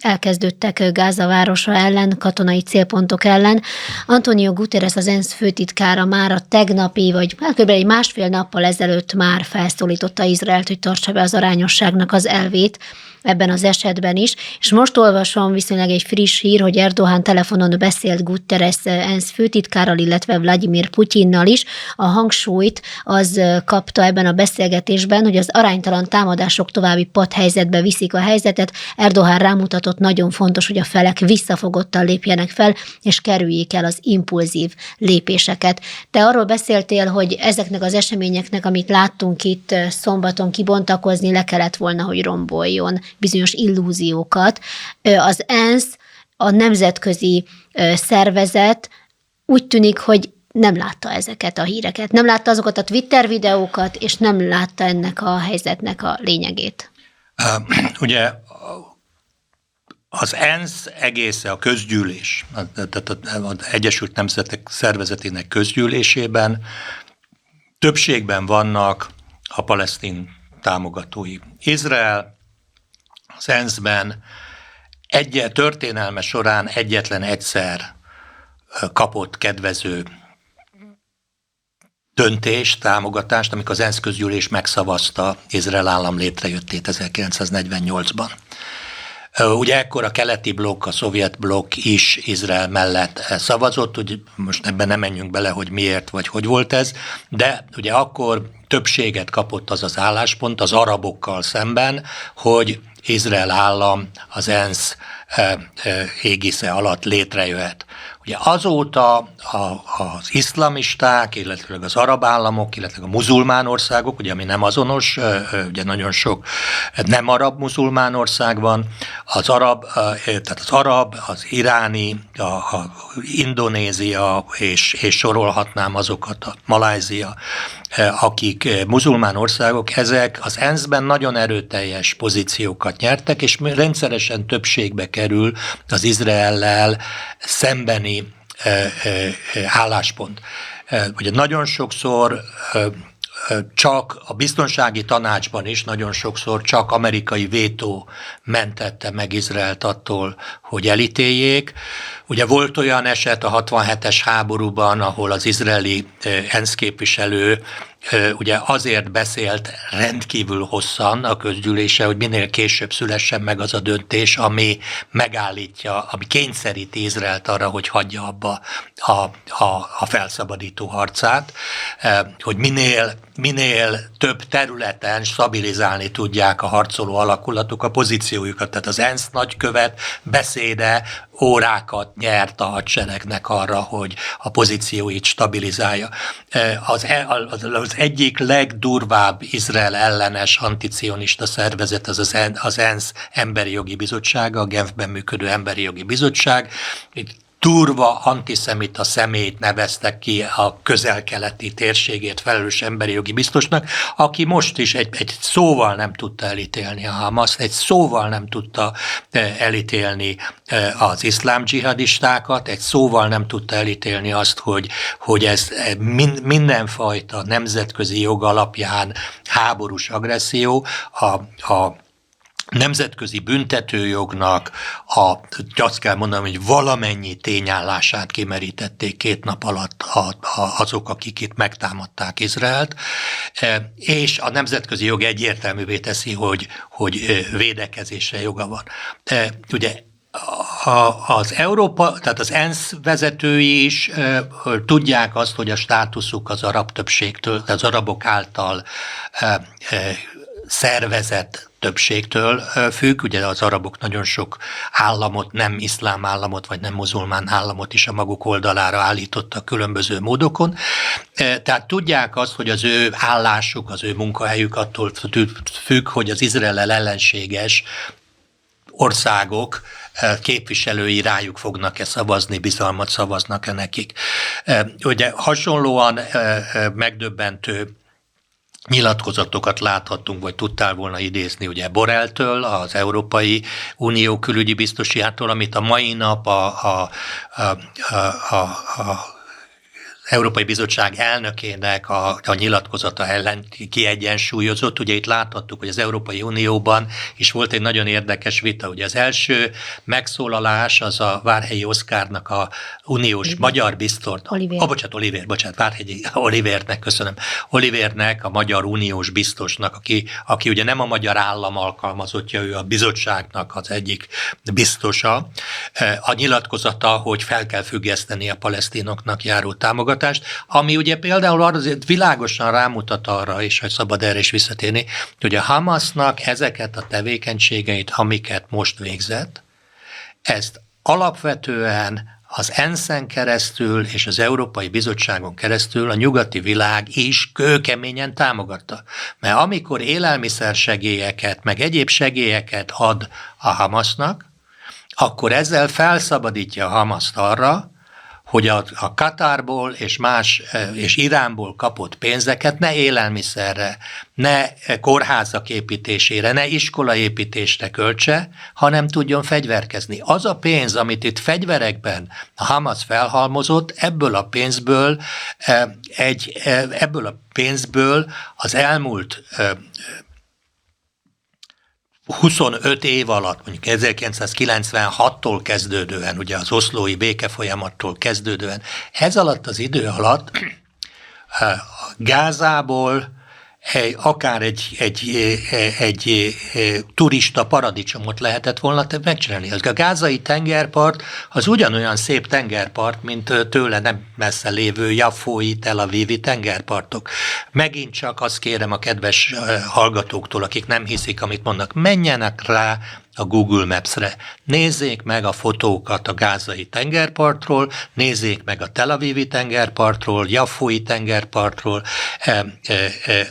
elkezdődtek Gáza városa ellen, katonai célpontok ellen. Antonio Guterres, az ENSZ főtitkára már a tegnapi, vagy hát kb. egy másfél nappal ezelőtt már felszólította Izraelt, hogy tartsa be az arányosságnak az elvét, ebben az esetben is. És most olvasom viszonylag egy friss hír, hogy Erdogan telefonon beszélt Guterres ENSZ főtitkárral, illetve Vladimir Putyinnal is. A hangsúlyt az kapta ebben a beszélgetésben, hogy az aránytalan támadások további padhelyzetbe viszik a helyzetet. Erdogan rámutatott, nagyon fontos, hogy a felek visszafogottan lépjenek fel, és kerüljék el az impulzív lépéseket. Te arról beszéltél, hogy ezeknek az eseményeknek, amit láttunk itt szombaton kibontakozni, le kellett volna, hogy romboljon bizonyos illúziókat. Az ENSZ, a nemzetközi szervezet úgy tűnik, hogy nem látta ezeket a híreket, nem látta azokat a Twitter videókat, és nem látta ennek a helyzetnek a lényegét. Ugye az ENSZ egésze a közgyűlés, tehát az Egyesült Nemzetek Szervezetének közgyűlésében többségben vannak a palesztin támogatói. Izrael az ENSZ-ben egy történelme során egyetlen egyszer kapott kedvező döntést, támogatást, amikor az ENSZ közgyűlés megszavazta Izrael állam létrejöttét 1948-ban. Ugye ekkor a keleti blokk, a szovjet blokk is Izrael mellett szavazott, úgy most ebben nem menjünk bele, hogy miért vagy hogy volt ez, de ugye akkor többséget kapott az az álláspont az arabokkal szemben, hogy Izrael állam az ENSZ égisze alatt létrejöhet. Ugye azóta a, az iszlamisták, illetve az arab államok, illetve a muzulmán országok, ugye ami nem azonos, ugye nagyon sok nem arab muzulmán ország van, az arab, tehát az arab, az iráni, a, a Indonézia, és, és sorolhatnám azokat, a Malázia, akik muzulmán országok, ezek az ENSZ-ben nagyon erőteljes pozíciókat nyertek, és rendszeresen többségbe kerül az Izraellel szembeni álláspont. Ugye nagyon sokszor csak a biztonsági tanácsban is nagyon sokszor csak amerikai vétó mentette meg Izraelt attól, hogy elítéljék. Ugye volt olyan eset a 67-es háborúban, ahol az izraeli ENSZ képviselő ugye azért beszélt rendkívül hosszan a közgyűlése, hogy minél később szülessen meg az a döntés, ami megállítja, ami kényszeríti Izraelt arra, hogy hagyja abba a, a, a felszabadító harcát, hogy minél, minél több területen stabilizálni tudják a harcoló alakulatok a pozíciójukat. Tehát az ENSZ nagykövet beszéde órákat nyert a hadseregnek arra, hogy a pozícióit stabilizálja. Az, e, az, az egyik legdurvább Izrael ellenes anticionista szervezet az, az ENSZ Emberi Jogi Bizottsága, a Genfben működő Emberi Jogi Bizottság. Itt durva antiszemita szemét neveztek ki a közel-keleti térségét felelős emberi jogi biztosnak, aki most is egy, egy szóval nem tudta elítélni a Hamas, egy szóval nem tudta eh, elítélni eh, az iszlám dzsihadistákat, egy szóval nem tudta elítélni azt, hogy, hogy ez eh, mindenfajta nemzetközi jog alapján háborús agresszió, a, a nemzetközi büntetőjognak a, azt kell mondanom, hogy valamennyi tényállását kimerítették két nap alatt a, a, azok, akik itt megtámadták Izraelt, e, és a nemzetközi jog egyértelművé teszi, hogy, hogy e, védekezésre joga van. E, ugye a, az Európa, tehát az ENSZ vezetői is e, tudják azt, hogy a státuszuk az arab többségtől, az arabok által e, e, szervezett többségtől függ, ugye az arabok nagyon sok államot, nem iszlám államot, vagy nem muzulmán államot is a maguk oldalára állítottak különböző módokon. Tehát tudják azt, hogy az ő állásuk, az ő munkahelyük attól függ, hogy az Izrael ellenséges országok képviselői rájuk fognak-e szavazni, bizalmat szavaznak-e nekik. Ugye hasonlóan megdöbbentő nyilatkozatokat láthattunk, vagy tudtál volna idézni ugye Boreltől, az Európai Unió külügyi biztosiától, amit a mai nap a, a, a, a, a, Európai Bizottság elnökének a, a nyilatkozata ellen kiegyensúlyozott. Ugye itt láthattuk, hogy az Európai Unióban is volt egy nagyon érdekes vita. Ugye az első megszólalás az a Várhelyi Oszkárnak a uniós Oliver. magyar biztos, Oliver. Oh, bocsánat, Oliver, bocsánat, Várhelyi Olivernek, köszönöm. Olivernek, a magyar uniós biztosnak, aki, aki ugye nem a magyar állam alkalmazottja, ő a bizottságnak az egyik biztosa. A nyilatkozata, hogy fel kell függeszteni a palesztinoknak járó támogatást, támogatást, ami ugye például azért világosan rámutat arra, és hogy szabad erre is visszatérni, hogy a Hamasnak ezeket a tevékenységeit, amiket most végzett, ezt alapvetően az ensz keresztül és az Európai Bizottságon keresztül a nyugati világ is kőkeményen támogatta. Mert amikor élelmiszersegélyeket, meg egyéb segélyeket ad a Hamasnak, akkor ezzel felszabadítja a Hamaszt arra, hogy a, a Katárból és más, e, és Iránból kapott pénzeket ne élelmiszerre, ne kórházak építésére, ne iskolaépítésre költse, hanem tudjon fegyverkezni. Az a pénz, amit itt fegyverekben a Hamas felhalmozott, ebből a pénzből e, egy, e, ebből a pénzből az elmúlt 25 év alatt, mondjuk 1996-tól kezdődően, ugye az oszlói béke folyamattól kezdődően, ez alatt az idő alatt Gázából egy, akár egy, egy, egy, egy, egy turista paradicsomot lehetett volna megcsinálni. A gázai tengerpart az ugyanolyan szép tengerpart, mint tőle nem messze lévő Jaffói, Tel Avivi tengerpartok. Megint csak azt kérem a kedves hallgatóktól, akik nem hiszik, amit mondnak, menjenek rá a Google Maps-re. Nézzék meg a fotókat a gázai tengerpartról, nézzék meg a Tel Avivi tengerpartról, Jaffói tengerpartról. E, e, e,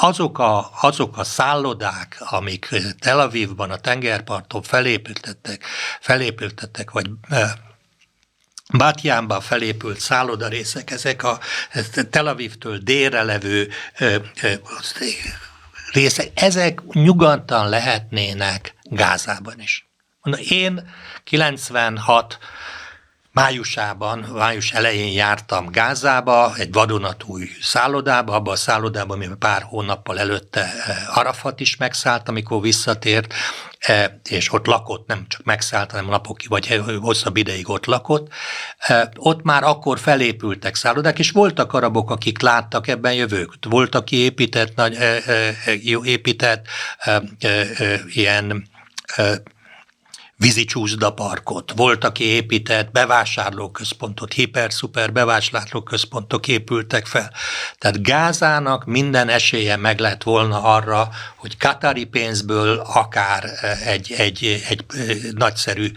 azok a, azok a szállodák, amik Tel Avivban a tengerparton felépültettek, felépültettek vagy Bátjánba felépült szállodarészek, ezek a Tel Avivtől délre levő részek, ezek nyugodtan lehetnének Gázában is. Én 96 májusában, május elején jártam Gázába, egy vadonatúj szállodába, abban a szállodában, amiben pár hónappal előtte eh, Arafat is megszállt, amikor visszatért, eh, és ott lakott, nem csak megszállt, hanem napokig, vagy hosszabb ideig ott lakott. Eh, ott már akkor felépültek szállodák, és voltak arabok, akik láttak ebben jövők. Volt, aki épített, nagy, épített ilyen uh, vízicsúszdaparkot, volt, aki épített bevásárlóközpontot, hiper-szuper bevásárlóközpontok épültek fel. Tehát Gázának minden esélye meg lett volna arra, hogy katari pénzből akár egy, egy, egy nagyszerű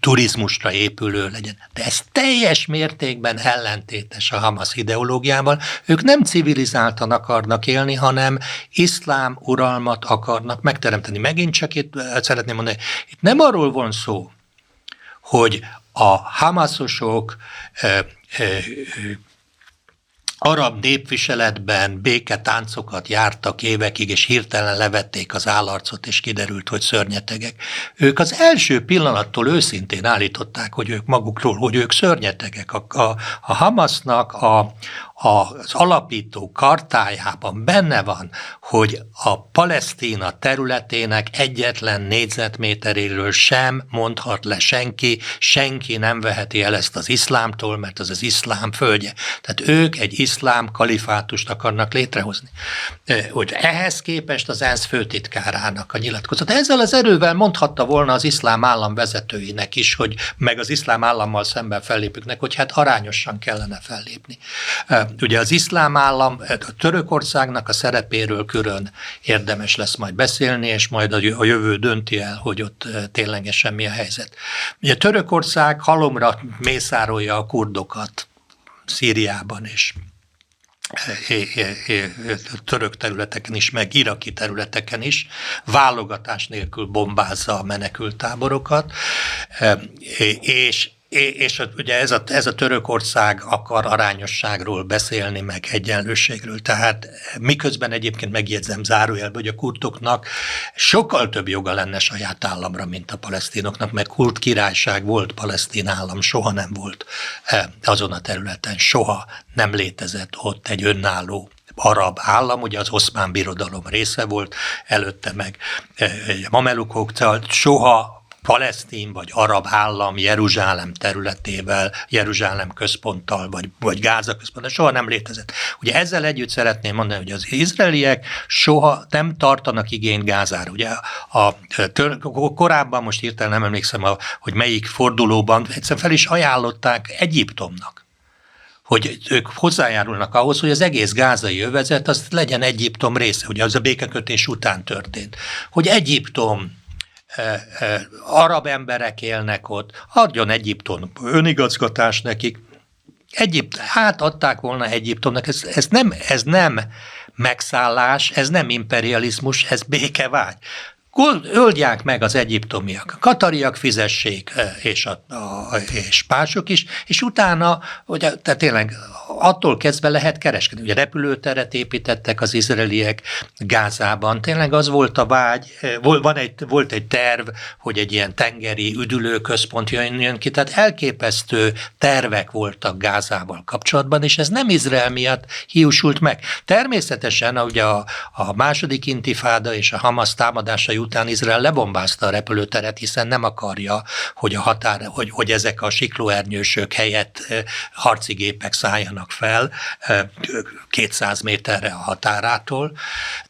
turizmusra épülő legyen. De ez teljes mértékben ellentétes a Hamas ideológiával. Ők nem civilizáltan akarnak élni, hanem iszlám uralmat akarnak megteremteni. Megint csak itt szeretném mondani, itt nem arról arról van szó, hogy a Hamaszosok arab népviseletben béketáncokat jártak évekig, és hirtelen levették az állarcot, és kiderült, hogy szörnyetegek. Ők az első pillanattól őszintén állították, hogy ők magukról, hogy ők szörnyetegek. A, a, a Hamasnak a, az alapító kartájában benne van, hogy a Palesztina területének egyetlen négyzetméteréről sem mondhat le senki, senki nem veheti el ezt az iszlámtól, mert az az iszlám földje. Tehát ők egy iszlám kalifátust akarnak létrehozni. Hogy ehhez képest az ENSZ főtitkárának a nyilatkozat. Ezzel az erővel mondhatta volna az iszlám állam vezetőinek is, hogy meg az iszlám állammal szemben fellépüknek, hogy hát arányosan kellene fellépni. Ugye az iszlám állam, a Törökországnak a szerepéről külön érdemes lesz majd beszélni, és majd a jövő dönti el, hogy ott ténylegesen mi a helyzet. Ugye Törökország halomra mészárolja a kurdokat Szíriában is. Török területeken is, meg iraki területeken is, válogatás nélkül bombázza a menekült táborokat, és és ugye ez a, ez a Törökország akar arányosságról beszélni, meg egyenlőségről. Tehát miközben egyébként megjegyzem zárójelben, hogy a kurtoknak sokkal több joga lenne saját államra, mint a palesztinoknak, mert kurt királyság volt, palesztin állam soha nem volt azon a területen, soha nem létezett ott egy önálló arab állam, ugye az oszmán birodalom része volt, előtte meg mamelukok, soha palesztin vagy arab állam Jeruzsálem területével, Jeruzsálem központtal, vagy, vagy Gáza központtal soha nem létezett. Ugye ezzel együtt szeretném mondani, hogy az izraeliek soha nem tartanak igényt Gázára. Ugye a, tör, korábban, most hirtelen nem emlékszem, a, hogy melyik fordulóban egyszer fel is ajánlották Egyiptomnak hogy ők hozzájárulnak ahhoz, hogy az egész gázai övezet az legyen Egyiptom része, ugye az a békekötés után történt. Hogy Egyiptom arab emberek élnek ott, adjon Egyiptom önigazgatás nekik. Egyipt, hát adták volna Egyiptomnak, ez, ez, nem, ez nem megszállás, ez nem imperializmus, ez békevágy. Öldják meg az egyiptomiak, a katariak fizessék, és, a, a, és mások is, és utána, ugye, tehát tényleg attól kezdve lehet kereskedni. Ugye repülőteret építettek az izraeliek Gázában. Tényleg az volt a vágy, van egy, volt egy terv, hogy egy ilyen tengeri üdülőközpont jön ki, tehát elképesztő tervek voltak Gázával kapcsolatban, és ez nem Izrael miatt hiúsult meg. Természetesen ugye a, a második intifáda és a Hamas támadásai után Izrael lebombázta a repülőteret, hiszen nem akarja, hogy a határ, hogy, hogy ezek a siklóernyősök helyett harci gépek szálljanak fel 200 méterre a határától.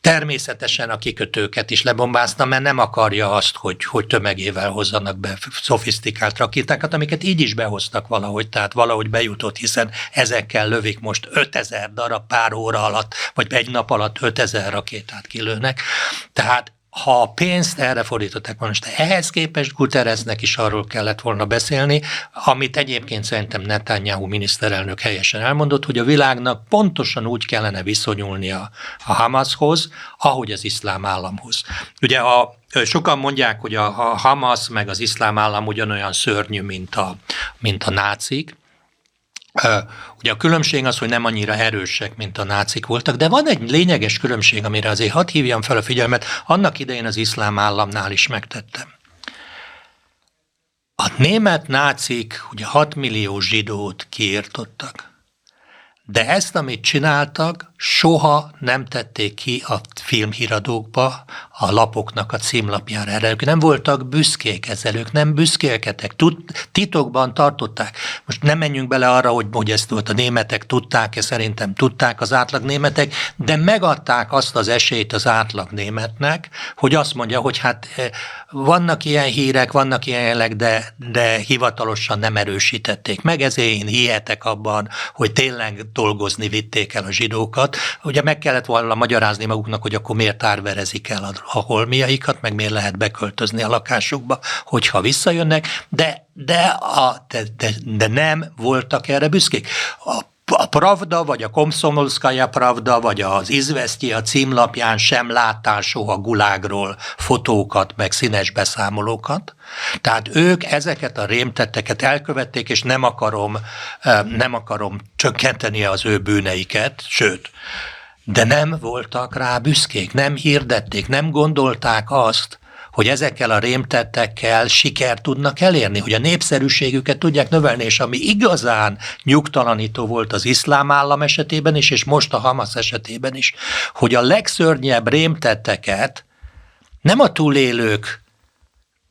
Természetesen a kikötőket is lebombázta, mert nem akarja azt, hogy, hogy tömegével hozzanak be szofisztikált rakétákat, amiket így is behoztak valahogy, tehát valahogy bejutott, hiszen ezekkel lövik most 5000 darab pár óra alatt, vagy egy nap alatt 5000 rakétát kilőnek. Tehát ha a pénzt erre fordították volna, és ehhez képest Guterresnek is arról kellett volna beszélni, amit egyébként szerintem Netanyahu miniszterelnök helyesen elmondott, hogy a világnak pontosan úgy kellene viszonyulnia a Hamashoz, ahogy az iszlám államhoz. Ugye a Sokan mondják, hogy a Hamas meg az iszlám állam ugyanolyan szörnyű, mint a, mint a nácik, Ugye a különbség az, hogy nem annyira erősek, mint a nácik voltak, de van egy lényeges különbség, amire azért hadd hívjam fel a figyelmet, annak idején az iszlám államnál is megtettem. A német nácik ugye 6 millió zsidót kiirtottak. De ezt, amit csináltak, soha nem tették ki a filmhíradókba, a lapoknak a címlapjára. Erre ők nem voltak büszkék ezzel, ők nem büszkélkedtek, titokban tartották. Most nem menjünk bele arra, hogy, hogy ezt volt a németek tudták-e, szerintem tudták az átlag németek, de megadták azt az esélyt az átlag németnek, hogy azt mondja, hogy hát eh, vannak ilyen hírek, vannak ilyen jelek, de, de hivatalosan nem erősítették meg, ezért én hihetek abban, hogy tényleg dolgozni vitték el a zsidókat. Ugye meg kellett volna magyarázni maguknak, hogy akkor miért tárverezik el a holmiaikat, meg miért lehet beköltözni a lakásukba, hogyha visszajönnek, de, de, a, de, de, de nem voltak erre büszkék. A a Pravda, vagy a Komszomolszkaja Pravda, vagy az Izvesztyi a címlapján sem láttál soha gulágról fotókat, meg színes beszámolókat. Tehát ők ezeket a rémtetteket elkövették, és nem akarom, nem akarom csökkenteni az ő bűneiket, sőt, de nem voltak rá büszkék, nem hirdették, nem gondolták azt, hogy ezekkel a rémtettekkel sikert tudnak elérni, hogy a népszerűségüket tudják növelni, és ami igazán nyugtalanító volt az iszlám állam esetében is, és most a Hamas esetében is, hogy a legszörnyebb rémtetteket nem a túlélők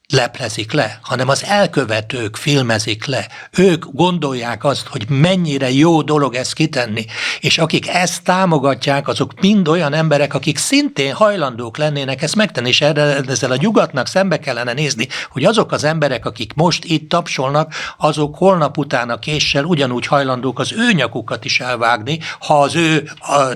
leplezik le, hanem az elkövetők filmezik le. Ők gondolják azt, hogy mennyire jó dolog ezt kitenni, és akik ezt támogatják, azok mind olyan emberek, akik szintén hajlandók lennének ezt megtenni, és erre, ezzel a nyugatnak szembe kellene nézni, hogy azok az emberek, akik most itt tapsolnak, azok holnap után a késsel ugyanúgy hajlandók az ő nyakukat is elvágni, ha az ő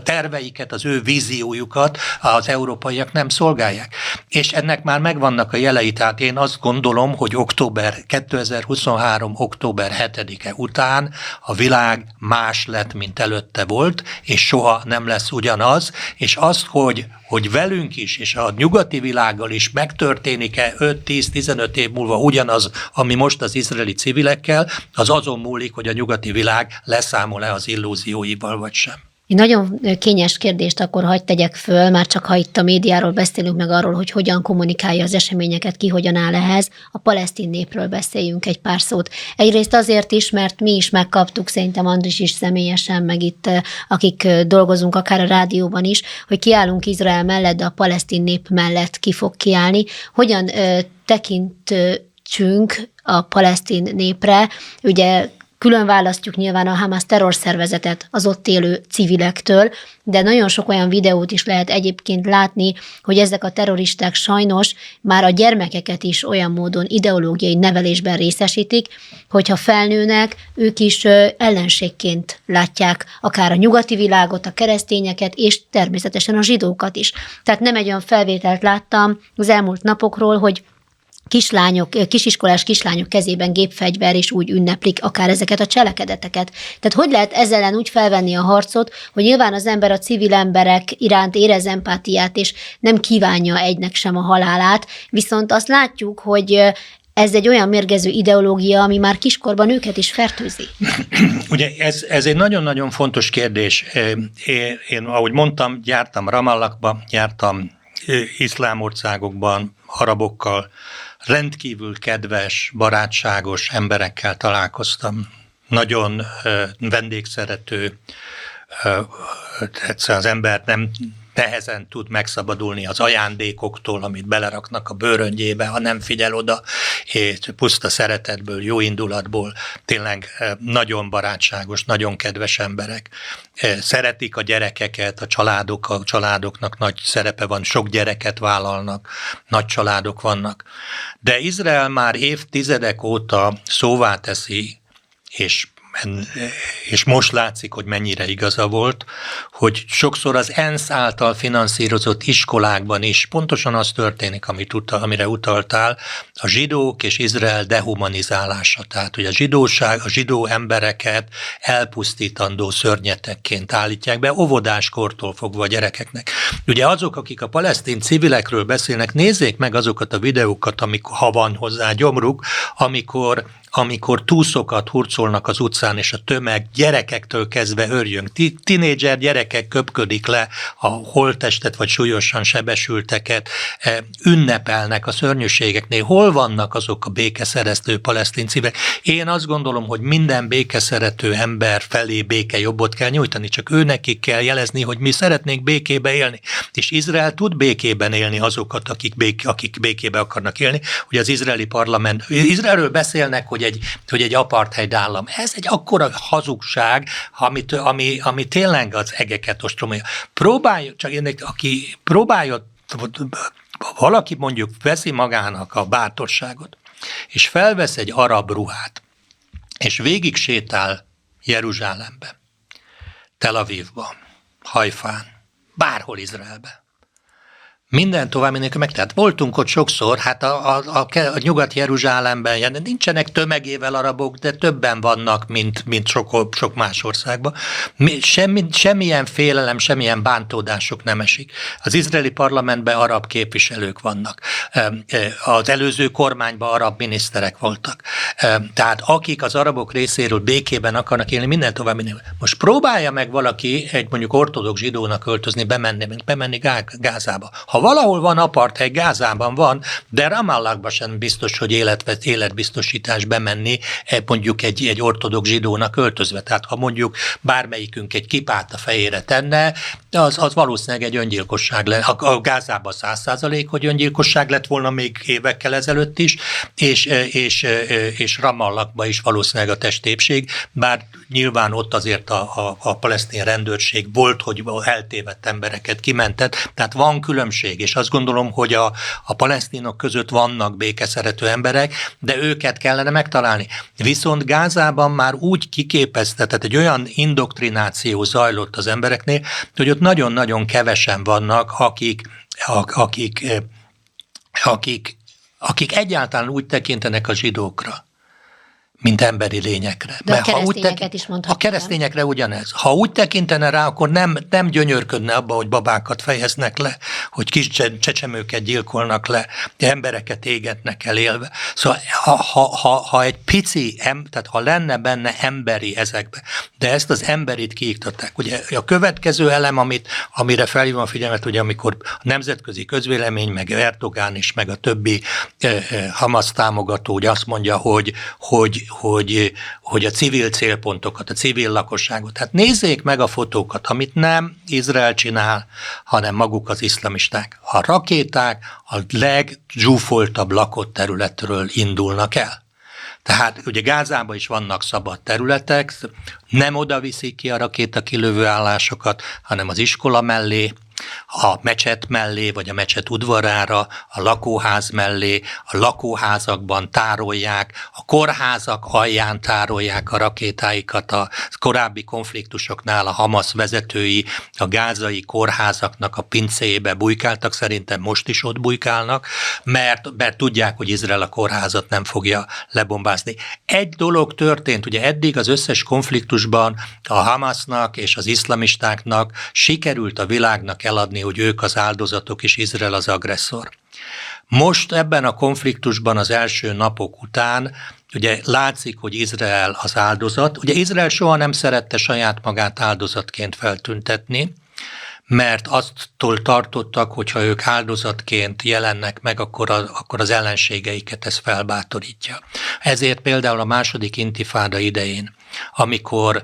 terveiket, az ő víziójukat az európaiak nem szolgálják. És ennek már megvannak a jelei, tehát én azt gondolom, hogy október 2023. október 7-e után a világ más lett, mint előtte volt, és soha nem lesz ugyanaz, és azt, hogy hogy velünk is, és a nyugati világgal is megtörténik-e 5-10-15 év múlva ugyanaz, ami most az izraeli civilekkel, az azon múlik, hogy a nyugati világ leszámol-e az illúzióival, vagy sem. Egy nagyon kényes kérdést akkor hagyd tegyek föl, már csak ha itt a médiáról beszélünk meg arról, hogy hogyan kommunikálja az eseményeket, ki hogyan áll ehhez, a palesztin népről beszéljünk egy pár szót. Egyrészt azért is, mert mi is megkaptuk, szerintem Andris is személyesen, meg itt akik dolgozunk akár a rádióban is, hogy kiállunk Izrael mellett, de a palesztin nép mellett ki fog kiállni. Hogyan tekintünk a palesztin népre, ugye Külön választjuk nyilván a Hamas terrorszervezetet az ott élő civilektől, de nagyon sok olyan videót is lehet egyébként látni, hogy ezek a terroristák sajnos már a gyermekeket is olyan módon ideológiai nevelésben részesítik, hogyha felnőnek, ők is ellenségként látják akár a nyugati világot, a keresztényeket, és természetesen a zsidókat is. Tehát nem egy olyan felvételt láttam az elmúlt napokról, hogy kislányok, kisiskolás kislányok kezében gépfegyver, és úgy ünneplik akár ezeket a cselekedeteket. Tehát hogy lehet ezzel ellen úgy felvenni a harcot, hogy nyilván az ember a civil emberek iránt érez empátiát, és nem kívánja egynek sem a halálát, viszont azt látjuk, hogy ez egy olyan mérgező ideológia, ami már kiskorban őket is fertőzi. Ugye ez, ez egy nagyon-nagyon fontos kérdés. Én, én, ahogy mondtam, jártam Ramallakba, jártam iszlám országokban, arabokkal, rendkívül kedves, barátságos emberekkel találkoztam. Nagyon vendégszerető, egyszerűen az ember nem nehezen tud megszabadulni az ajándékoktól, amit beleraknak a bőröngyébe, ha nem figyel oda, és puszta szeretetből, jó indulatból, tényleg nagyon barátságos, nagyon kedves emberek. Szeretik a gyerekeket, a családok, a családoknak nagy szerepe van, sok gyereket vállalnak, nagy családok vannak. De Izrael már évtizedek óta szóvá teszi, és és most látszik, hogy mennyire igaza volt, hogy sokszor az ENSZ által finanszírozott iskolákban is pontosan az történik, amit utal, amire utaltál, a zsidók és Izrael dehumanizálása. Tehát, hogy a zsidóság, a zsidó embereket elpusztítandó szörnyetekként állítják be, óvodáskortól fogva a gyerekeknek. Ugye azok, akik a palesztin civilekről beszélnek, nézzék meg azokat a videókat, amikor, ha van hozzá gyomruk, amikor amikor túszokat hurcolnak az utcán, és a tömeg gyerekektől kezdve örjön. Tinédzser gyerekek köpködik le a holtestet vagy súlyosan sebesülteket, eh, ünnepelnek a szörnyűségeknél. Hol vannak azok a békeszereztő palesztin cívek? Én azt gondolom, hogy minden békeszerető ember felé béke jobbot kell nyújtani, csak őnekik kell jelezni, hogy mi szeretnénk békébe élni. És Izrael tud békében élni azokat, akik, bék, akik békébe akarnak élni. Ugye az izraeli parlament, Izraelről beszélnek, hogy egy, hogy egy apartheid állam. Ez egy akkora hazugság, amit, ami, ami tényleg az egeket ostromolja. Próbálj, csak én, aki próbálja, valaki mondjuk veszi magának a bátorságot, és felvesz egy arab ruhát, és végig sétál Jeruzsálembe, Tel Avivba, Hajfán, bárhol Izraelbe. Minden további nélkül meg. Tehát voltunk ott sokszor, hát a, a, a, a Nyugat-Jeruzsálemben nincsenek tömegével arabok, de többen vannak, mint, mint sok, sok más országban. Semmi, semmilyen félelem, semmilyen bántódások nem esik. Az izraeli parlamentben arab képviselők vannak. Az előző kormányban arab miniszterek voltak. Tehát akik az arabok részéről békében akarnak élni, minden további nélkül. Most próbálja meg valaki egy mondjuk ortodox zsidónak költözni, bemenni, bemenni Gázába. Ha valahol van apartheid, Gázában van, de Ramallahban sem biztos, hogy életvet, életbiztosítás bemenni e, mondjuk egy, egy ortodox zsidónak öltözve. Tehát ha mondjuk bármelyikünk egy kipát a fejére tenne, az, az valószínűleg egy öngyilkosság lett. A, a Gázában száz százalék, hogy öngyilkosság lett volna még évekkel ezelőtt is, és, és, és Ramallakban is valószínűleg a testépség, bár nyilván ott azért a, a, a palesztin rendőrség volt, hogy eltévedt embereket kimentett, tehát van különbség, és azt gondolom, hogy a, a palesztinok között vannak békeszerető emberek, de őket kellene megtalálni. Viszont Gázában már úgy kiképezte, tehát egy olyan indoktrináció zajlott az embereknél, hogy ott nagyon-nagyon kevesen vannak, akik, akik, akik akik egyáltalán úgy tekintenek a zsidókra, mint emberi lényekre. De Mert a keresztényeket ha úgy is mondhatjuk. A keresztényekre ugyanez. Ha úgy tekintene rá, akkor nem, nem gyönyörködne abba, hogy babákat fejeznek le, hogy kis csecsemőket gyilkolnak le, embereket égetnek el élve. Szóval ha, ha, ha, ha egy pici, em, tehát ha lenne benne emberi ezekbe, de ezt az emberit kiiktatták. Ugye a következő elem, amit, amire felhívom a figyelmet, ugye amikor a nemzetközi közvélemény, meg Erdogán is, meg a többi eh, eh, Hamas támogató, ugye azt mondja, hogy, hogy hogy, hogy a civil célpontokat, a civil lakosságot, hát nézzék meg a fotókat, amit nem Izrael csinál, hanem maguk az iszlamisták. A rakéták a legzsúfoltabb lakott területről indulnak el. Tehát ugye Gázában is vannak szabad területek, nem oda viszik ki a rakéta kilövő állásokat, hanem az iskola mellé, a mecset mellé, vagy a mecset udvarára, a lakóház mellé, a lakóházakban tárolják, a kórházak alján tárolják a rakétáikat, a korábbi konfliktusoknál a Hamas vezetői a gázai kórházaknak a pincéjébe bujkáltak, szerintem most is ott bujkálnak, mert, mert tudják, hogy Izrael a kórházat nem fogja lebombázni. Egy dolog történt, ugye eddig az összes konfliktusban a Hamasnak és az iszlamistáknak sikerült a világnak eladni, hogy ők az áldozatok és Izrael az agresszor. Most ebben a konfliktusban az első napok után ugye látszik, hogy Izrael az áldozat. Ugye Izrael soha nem szerette saját magát áldozatként feltüntetni, mert aztól tartottak, hogy ha ők áldozatként jelennek meg, akkor, a, akkor az ellenségeiket ez felbátorítja. Ezért például a második intifáda idején, amikor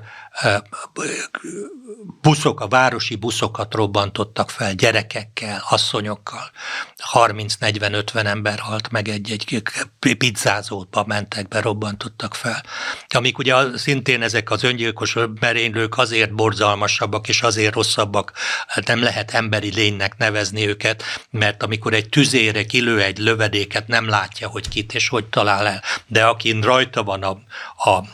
buszok, a városi buszokat robbantottak fel gyerekekkel, asszonyokkal. 30-40-50 ember halt meg egy-egy pizzázóba mentek be, robbantottak fel. Amik ugye szintén ezek az öngyilkos merénylők azért borzalmasabbak és azért rosszabbak, hát nem lehet emberi lénynek nevezni őket, mert amikor egy tüzére kilő egy lövedéket, nem látja, hogy kit és hogy talál el. De akin rajta van a, a,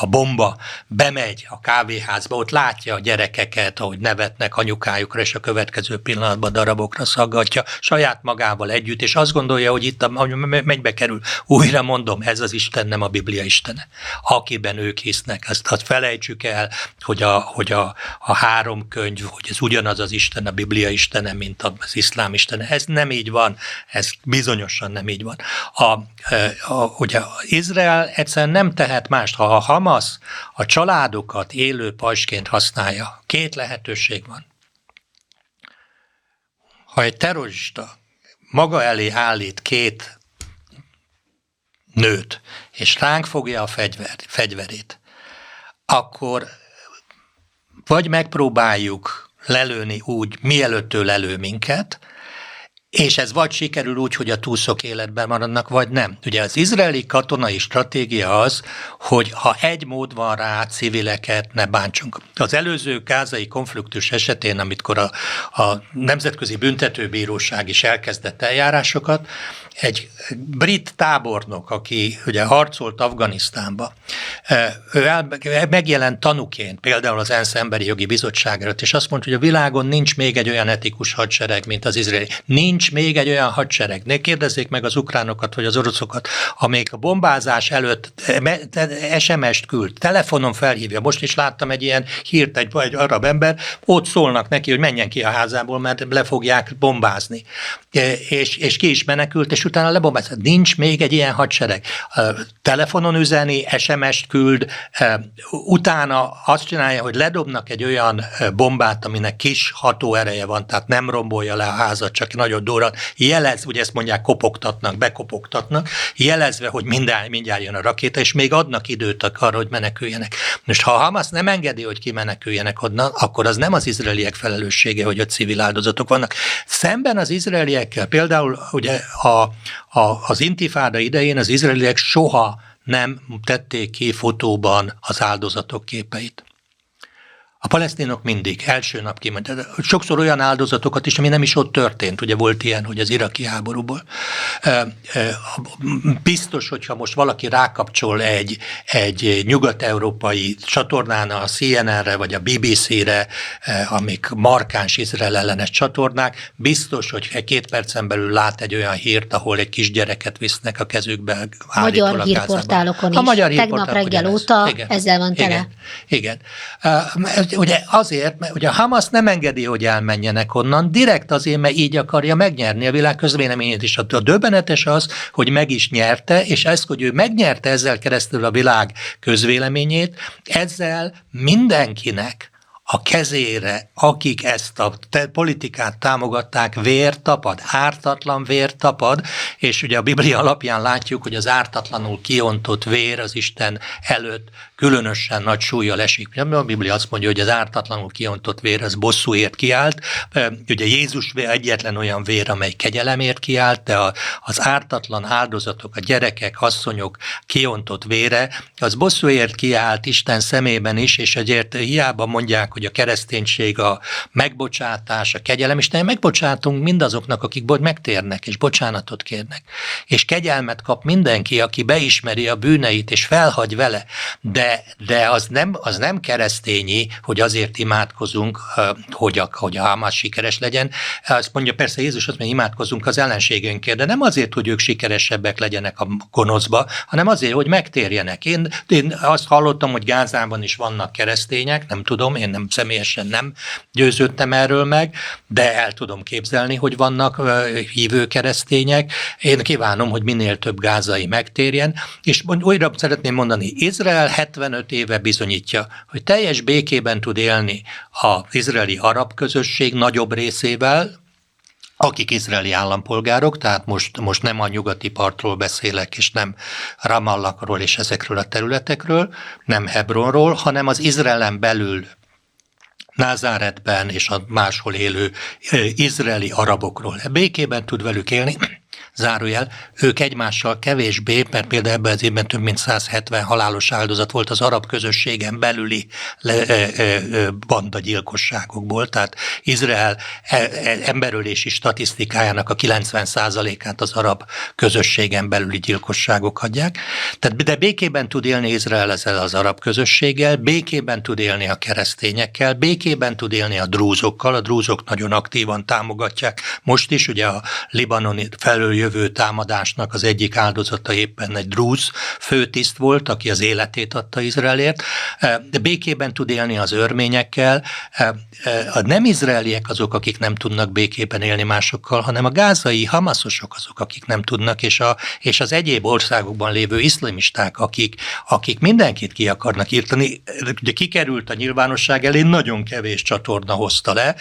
a bomba, bemegy a kávéházba, ott látja a gyerekeket, ahogy nevetnek anyukájukra, és a következő pillanatban darabokra szaggatja saját magával együtt, és azt gondolja, hogy itt, ahogy megy kerül, újra mondom, ez az Isten nem a Biblia Istene, akiben ők hisznek. Ezt hát felejtsük el, hogy a, hogy a, a három könyv, hogy ez ugyanaz az Isten, a Biblia Istene, mint az iszlám Istene. Ez nem így van, ez bizonyosan nem így van. A, a, ugye Izrael egyszerűen nem tehet mást, ha a Hamas a családokat élő pajsként használja, két lehetőség van. Ha egy terrorista maga elé állít két nőt, és ránk fogja a fegyver, fegyverét, akkor vagy megpróbáljuk lelőni úgy, mielőtt ő lelő minket, és ez vagy sikerül úgy, hogy a túszok életben maradnak, vagy nem. Ugye az izraeli katonai stratégia az, hogy ha egy mód van rá, civileket ne bántsunk. Az előző kázai konfliktus esetén, amikor a, a Nemzetközi Büntetőbíróság is elkezdett eljárásokat, egy brit tábornok, aki ugye harcolt Afganisztánba, ő el, megjelent tanuként például az ENSZ Emberi Jogi Bizottságra, és azt mondta, hogy a világon nincs még egy olyan etikus hadsereg, mint az izraeli. Nincs még egy olyan hadsereg. Ne kérdezzék meg az ukránokat vagy az oroszokat, amelyik a bombázás előtt SMS-t küld, telefonon felhívja. Most is láttam egy ilyen hírt, egy, egy arab ember, ott szólnak neki, hogy menjen ki a házából, mert le fogják bombázni. És, és ki is menekült, és és utána lebombáz. Nincs még egy ilyen hadsereg. Telefonon üzeni, SMS-t küld, utána azt csinálja, hogy ledobnak egy olyan bombát, aminek kis hatóereje van, tehát nem rombolja le a házat, csak nagyon durran, jelez, ugye ezt mondják, kopogtatnak, bekopogtatnak, jelezve, hogy minden, mindjárt jön a rakéta, és még adnak időt arra, hogy meneküljenek. Most ha a Hamas nem engedi, hogy kimeneküljenek onnan, akkor az nem az izraeliek felelőssége, hogy ott civil áldozatok vannak. Szemben az izraeliekkel, például ugye a a, az intifáda idején az izraeliek soha nem tették ki fotóban az áldozatok képeit. A palesztinok mindig, első nap kiment. Sokszor olyan áldozatokat is, ami nem is ott történt. Ugye volt ilyen, hogy az iraki háborúból. Biztos, hogyha most valaki rákapcsol egy, egy nyugat-európai csatornán, a CNN-re vagy a BBC-re, amik markáns Izrael ellenes csatornák, biztos, hogy két percen belül lát egy olyan hírt, ahol egy kisgyereket visznek a kezükbe. Magyar hírportálokon is. A magyar Tegnap reggel óta igen, ezzel van tele. Igen. igen ugye azért, mert ugye a Hamas nem engedi, hogy elmenjenek onnan, direkt azért, mert így akarja megnyerni a világ közvéleményét is. A döbbenetes az, hogy meg is nyerte, és ezt, hogy ő megnyerte ezzel keresztül a világ közvéleményét, ezzel mindenkinek a kezére, akik ezt a politikát támogatták, vér tapad, ártatlan vér tapad, és ugye a Biblia alapján látjuk, hogy az ártatlanul kiontott vér az Isten előtt különösen nagy súlya esik. A Biblia azt mondja, hogy az ártatlanul kiontott vér az bosszúért kiállt. Ugye Jézus egyetlen olyan vér, amely kegyelemért kiállt, de az ártatlan áldozatok, a gyerekek, asszonyok kiontott vére, az bosszúért kiállt Isten szemében is, és ezért hiába mondják, hogy a kereszténység a megbocsátás, a kegyelem, nem megbocsátunk mindazoknak, akik megtérnek, és bocsánatot kérnek. És kegyelmet kap mindenki, aki beismeri a bűneit, és felhagy vele. De de, az, nem, az nem keresztényi, hogy azért imádkozunk, hogy a, hogy a Hamas sikeres legyen. Azt mondja persze Jézus, azt mondja, imádkozunk az ellenségünkért, de nem azért, hogy ők sikeresebbek legyenek a gonoszba, hanem azért, hogy megtérjenek. Én, én azt hallottam, hogy Gázában is vannak keresztények, nem tudom, én nem személyesen nem győződtem erről meg, de el tudom képzelni, hogy vannak hívő keresztények. Én kívánom, hogy minél több gázai megtérjen, és újra szeretném mondani, Izrael 70 75 éve bizonyítja, hogy teljes békében tud élni az izraeli arab közösség nagyobb részével, akik izraeli állampolgárok, tehát most, most nem a nyugati partról beszélek, és nem Ramallakról és ezekről a területekről, nem Hebronról, hanem az Izraelen belül Názáretben és a máshol élő izraeli arabokról. Békében tud velük élni, zárójel, ők egymással kevésbé, mert például ebben az évben több mint 170 halálos áldozat volt az arab közösségen belüli le, bandagyilkosságokból, tehát Izrael e, e, emberölési statisztikájának a 90%-át az arab közösségen belüli gyilkosságok adják. Tehát, de békében tud élni Izrael ezzel az arab közösséggel, békében tud élni a keresztényekkel, békében tud élni a drúzokkal, a drúzok nagyon aktívan támogatják. Most is ugye a libanoni felől jövő támadásnak az egyik áldozata éppen egy drúz főtiszt volt, aki az életét adta Izraelért, de békében tud élni az örményekkel. A nem izraeliek azok, akik nem tudnak békében élni másokkal, hanem a gázai hamaszosok azok, akik nem tudnak, és, a, és az egyéb országokban lévő iszlamisták, akik, akik mindenkit ki akarnak írtani. Ugye kikerült a nyilvánosság elé, nagyon kevés csatorna hozta le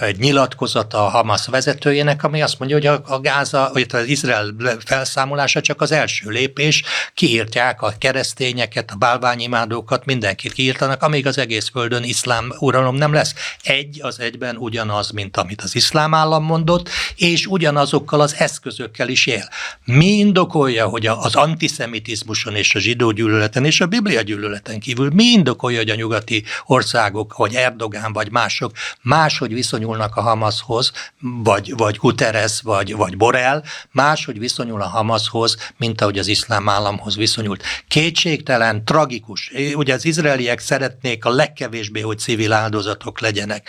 egy nyilatkozata a Hamas vezetőjének, ami azt mondja, hogy a, a gáz Gáza, vagy az Izrael felszámolása csak az első lépés, kiírtják a keresztényeket, a bálványimádókat, mindenkit kiírtanak, amíg az egész földön iszlám uralom nem lesz. Egy az egyben ugyanaz, mint amit az iszlám állam mondott, és ugyanazokkal az eszközökkel is él. Mi indokolja, hogy az antiszemitizmuson és a zsidó gyűlöleten és a biblia gyűlöleten kívül mi indokolja, hogy a nyugati országok, vagy Erdogán, vagy mások máshogy viszonyulnak a Hamashoz, vagy, vagy Guterres, vagy, vagy Borel máshogy viszonyul a Hamashoz, mint ahogy az iszlám államhoz viszonyult. Kétségtelen, tragikus. Ugye az izraeliek szeretnék a legkevésbé, hogy civil áldozatok legyenek.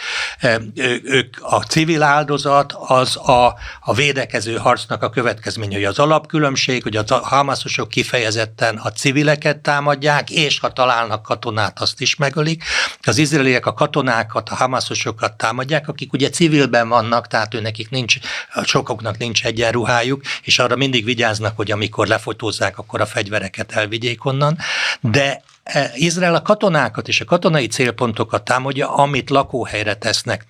Ők a civil áldozat az a, a védekező harcnak a következménye, hogy az alapkülönbség, hogy a hamaszosok kifejezetten a civileket támadják, és ha találnak katonát, azt is megölik. Az izraeliek a katonákat, a hamaszosokat támadják, akik ugye civilben vannak, tehát ő nekik nincs, sokoknak nincs egyenruhájuk, és arra mindig vigyáznak, hogy amikor lefotózzák, akkor a fegyvereket elvigyék onnan, de e, Izrael a katonákat és a katonai célpontokat támadja, amit lakóhelyre tesznek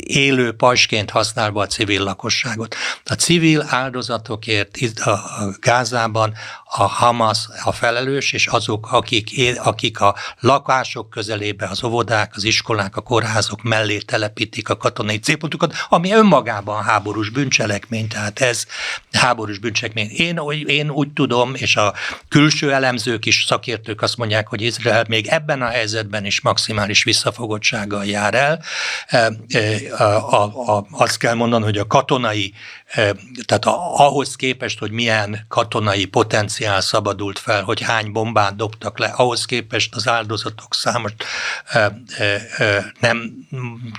élő pasként használva a civil lakosságot. A civil áldozatokért a Gázában a Hamas a felelős, és azok, akik, akik a lakások közelébe, az óvodák, az iskolák, a kórházok mellé telepítik a katonai célpontokat, ami önmagában háborús bűncselekmény, tehát ez háborús bűncselekmény. Én, én úgy tudom, és a külső elemzők is, szakértők azt mondják, hogy Izrael még ebben a helyzetben is maximális visszafogottsággal jár el. A, a, azt kell mondani, hogy a katonai, tehát ahhoz képest, hogy milyen katonai potenciál szabadult fel, hogy hány bombát dobtak le, ahhoz képest az áldozatok számos nem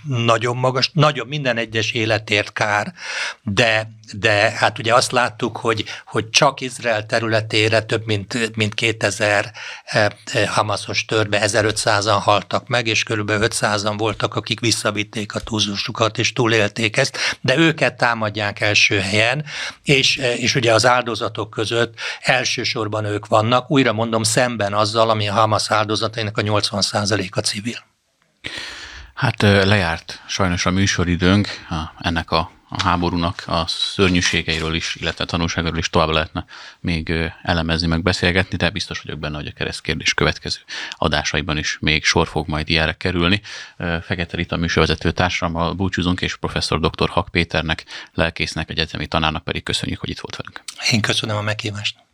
nagyon magas, nagyon minden egyes életért kár, de de hát ugye azt láttuk, hogy, hogy csak Izrael területére több mint, mint 2000 eh, eh, Hamasos törbe 1500-an haltak meg, és körülbelül 500-an voltak, akik visszavitték a túlzusukat, és túlélték ezt, de őket támadják első helyen, és, és ugye az áldozatok között elsősorban ők vannak, újra mondom, szemben azzal, ami a Hamas áldozatainak a 80%-a civil. Hát lejárt sajnos a műsoridőnk ennek a a háborúnak a szörnyűségeiről is, illetve tanulságról is tovább lehetne még elemezni, meg beszélgetni, de biztos vagyok benne, hogy a kereszt kérdés következő adásaiban is még sor fog majd ilyenre kerülni. Fekete Rita műsorvezető társammal búcsúzunk, és professzor dr. Hak Péternek, lelkésznek, egyetemi tanárnak pedig köszönjük, hogy itt volt velünk. Én köszönöm a meghívást.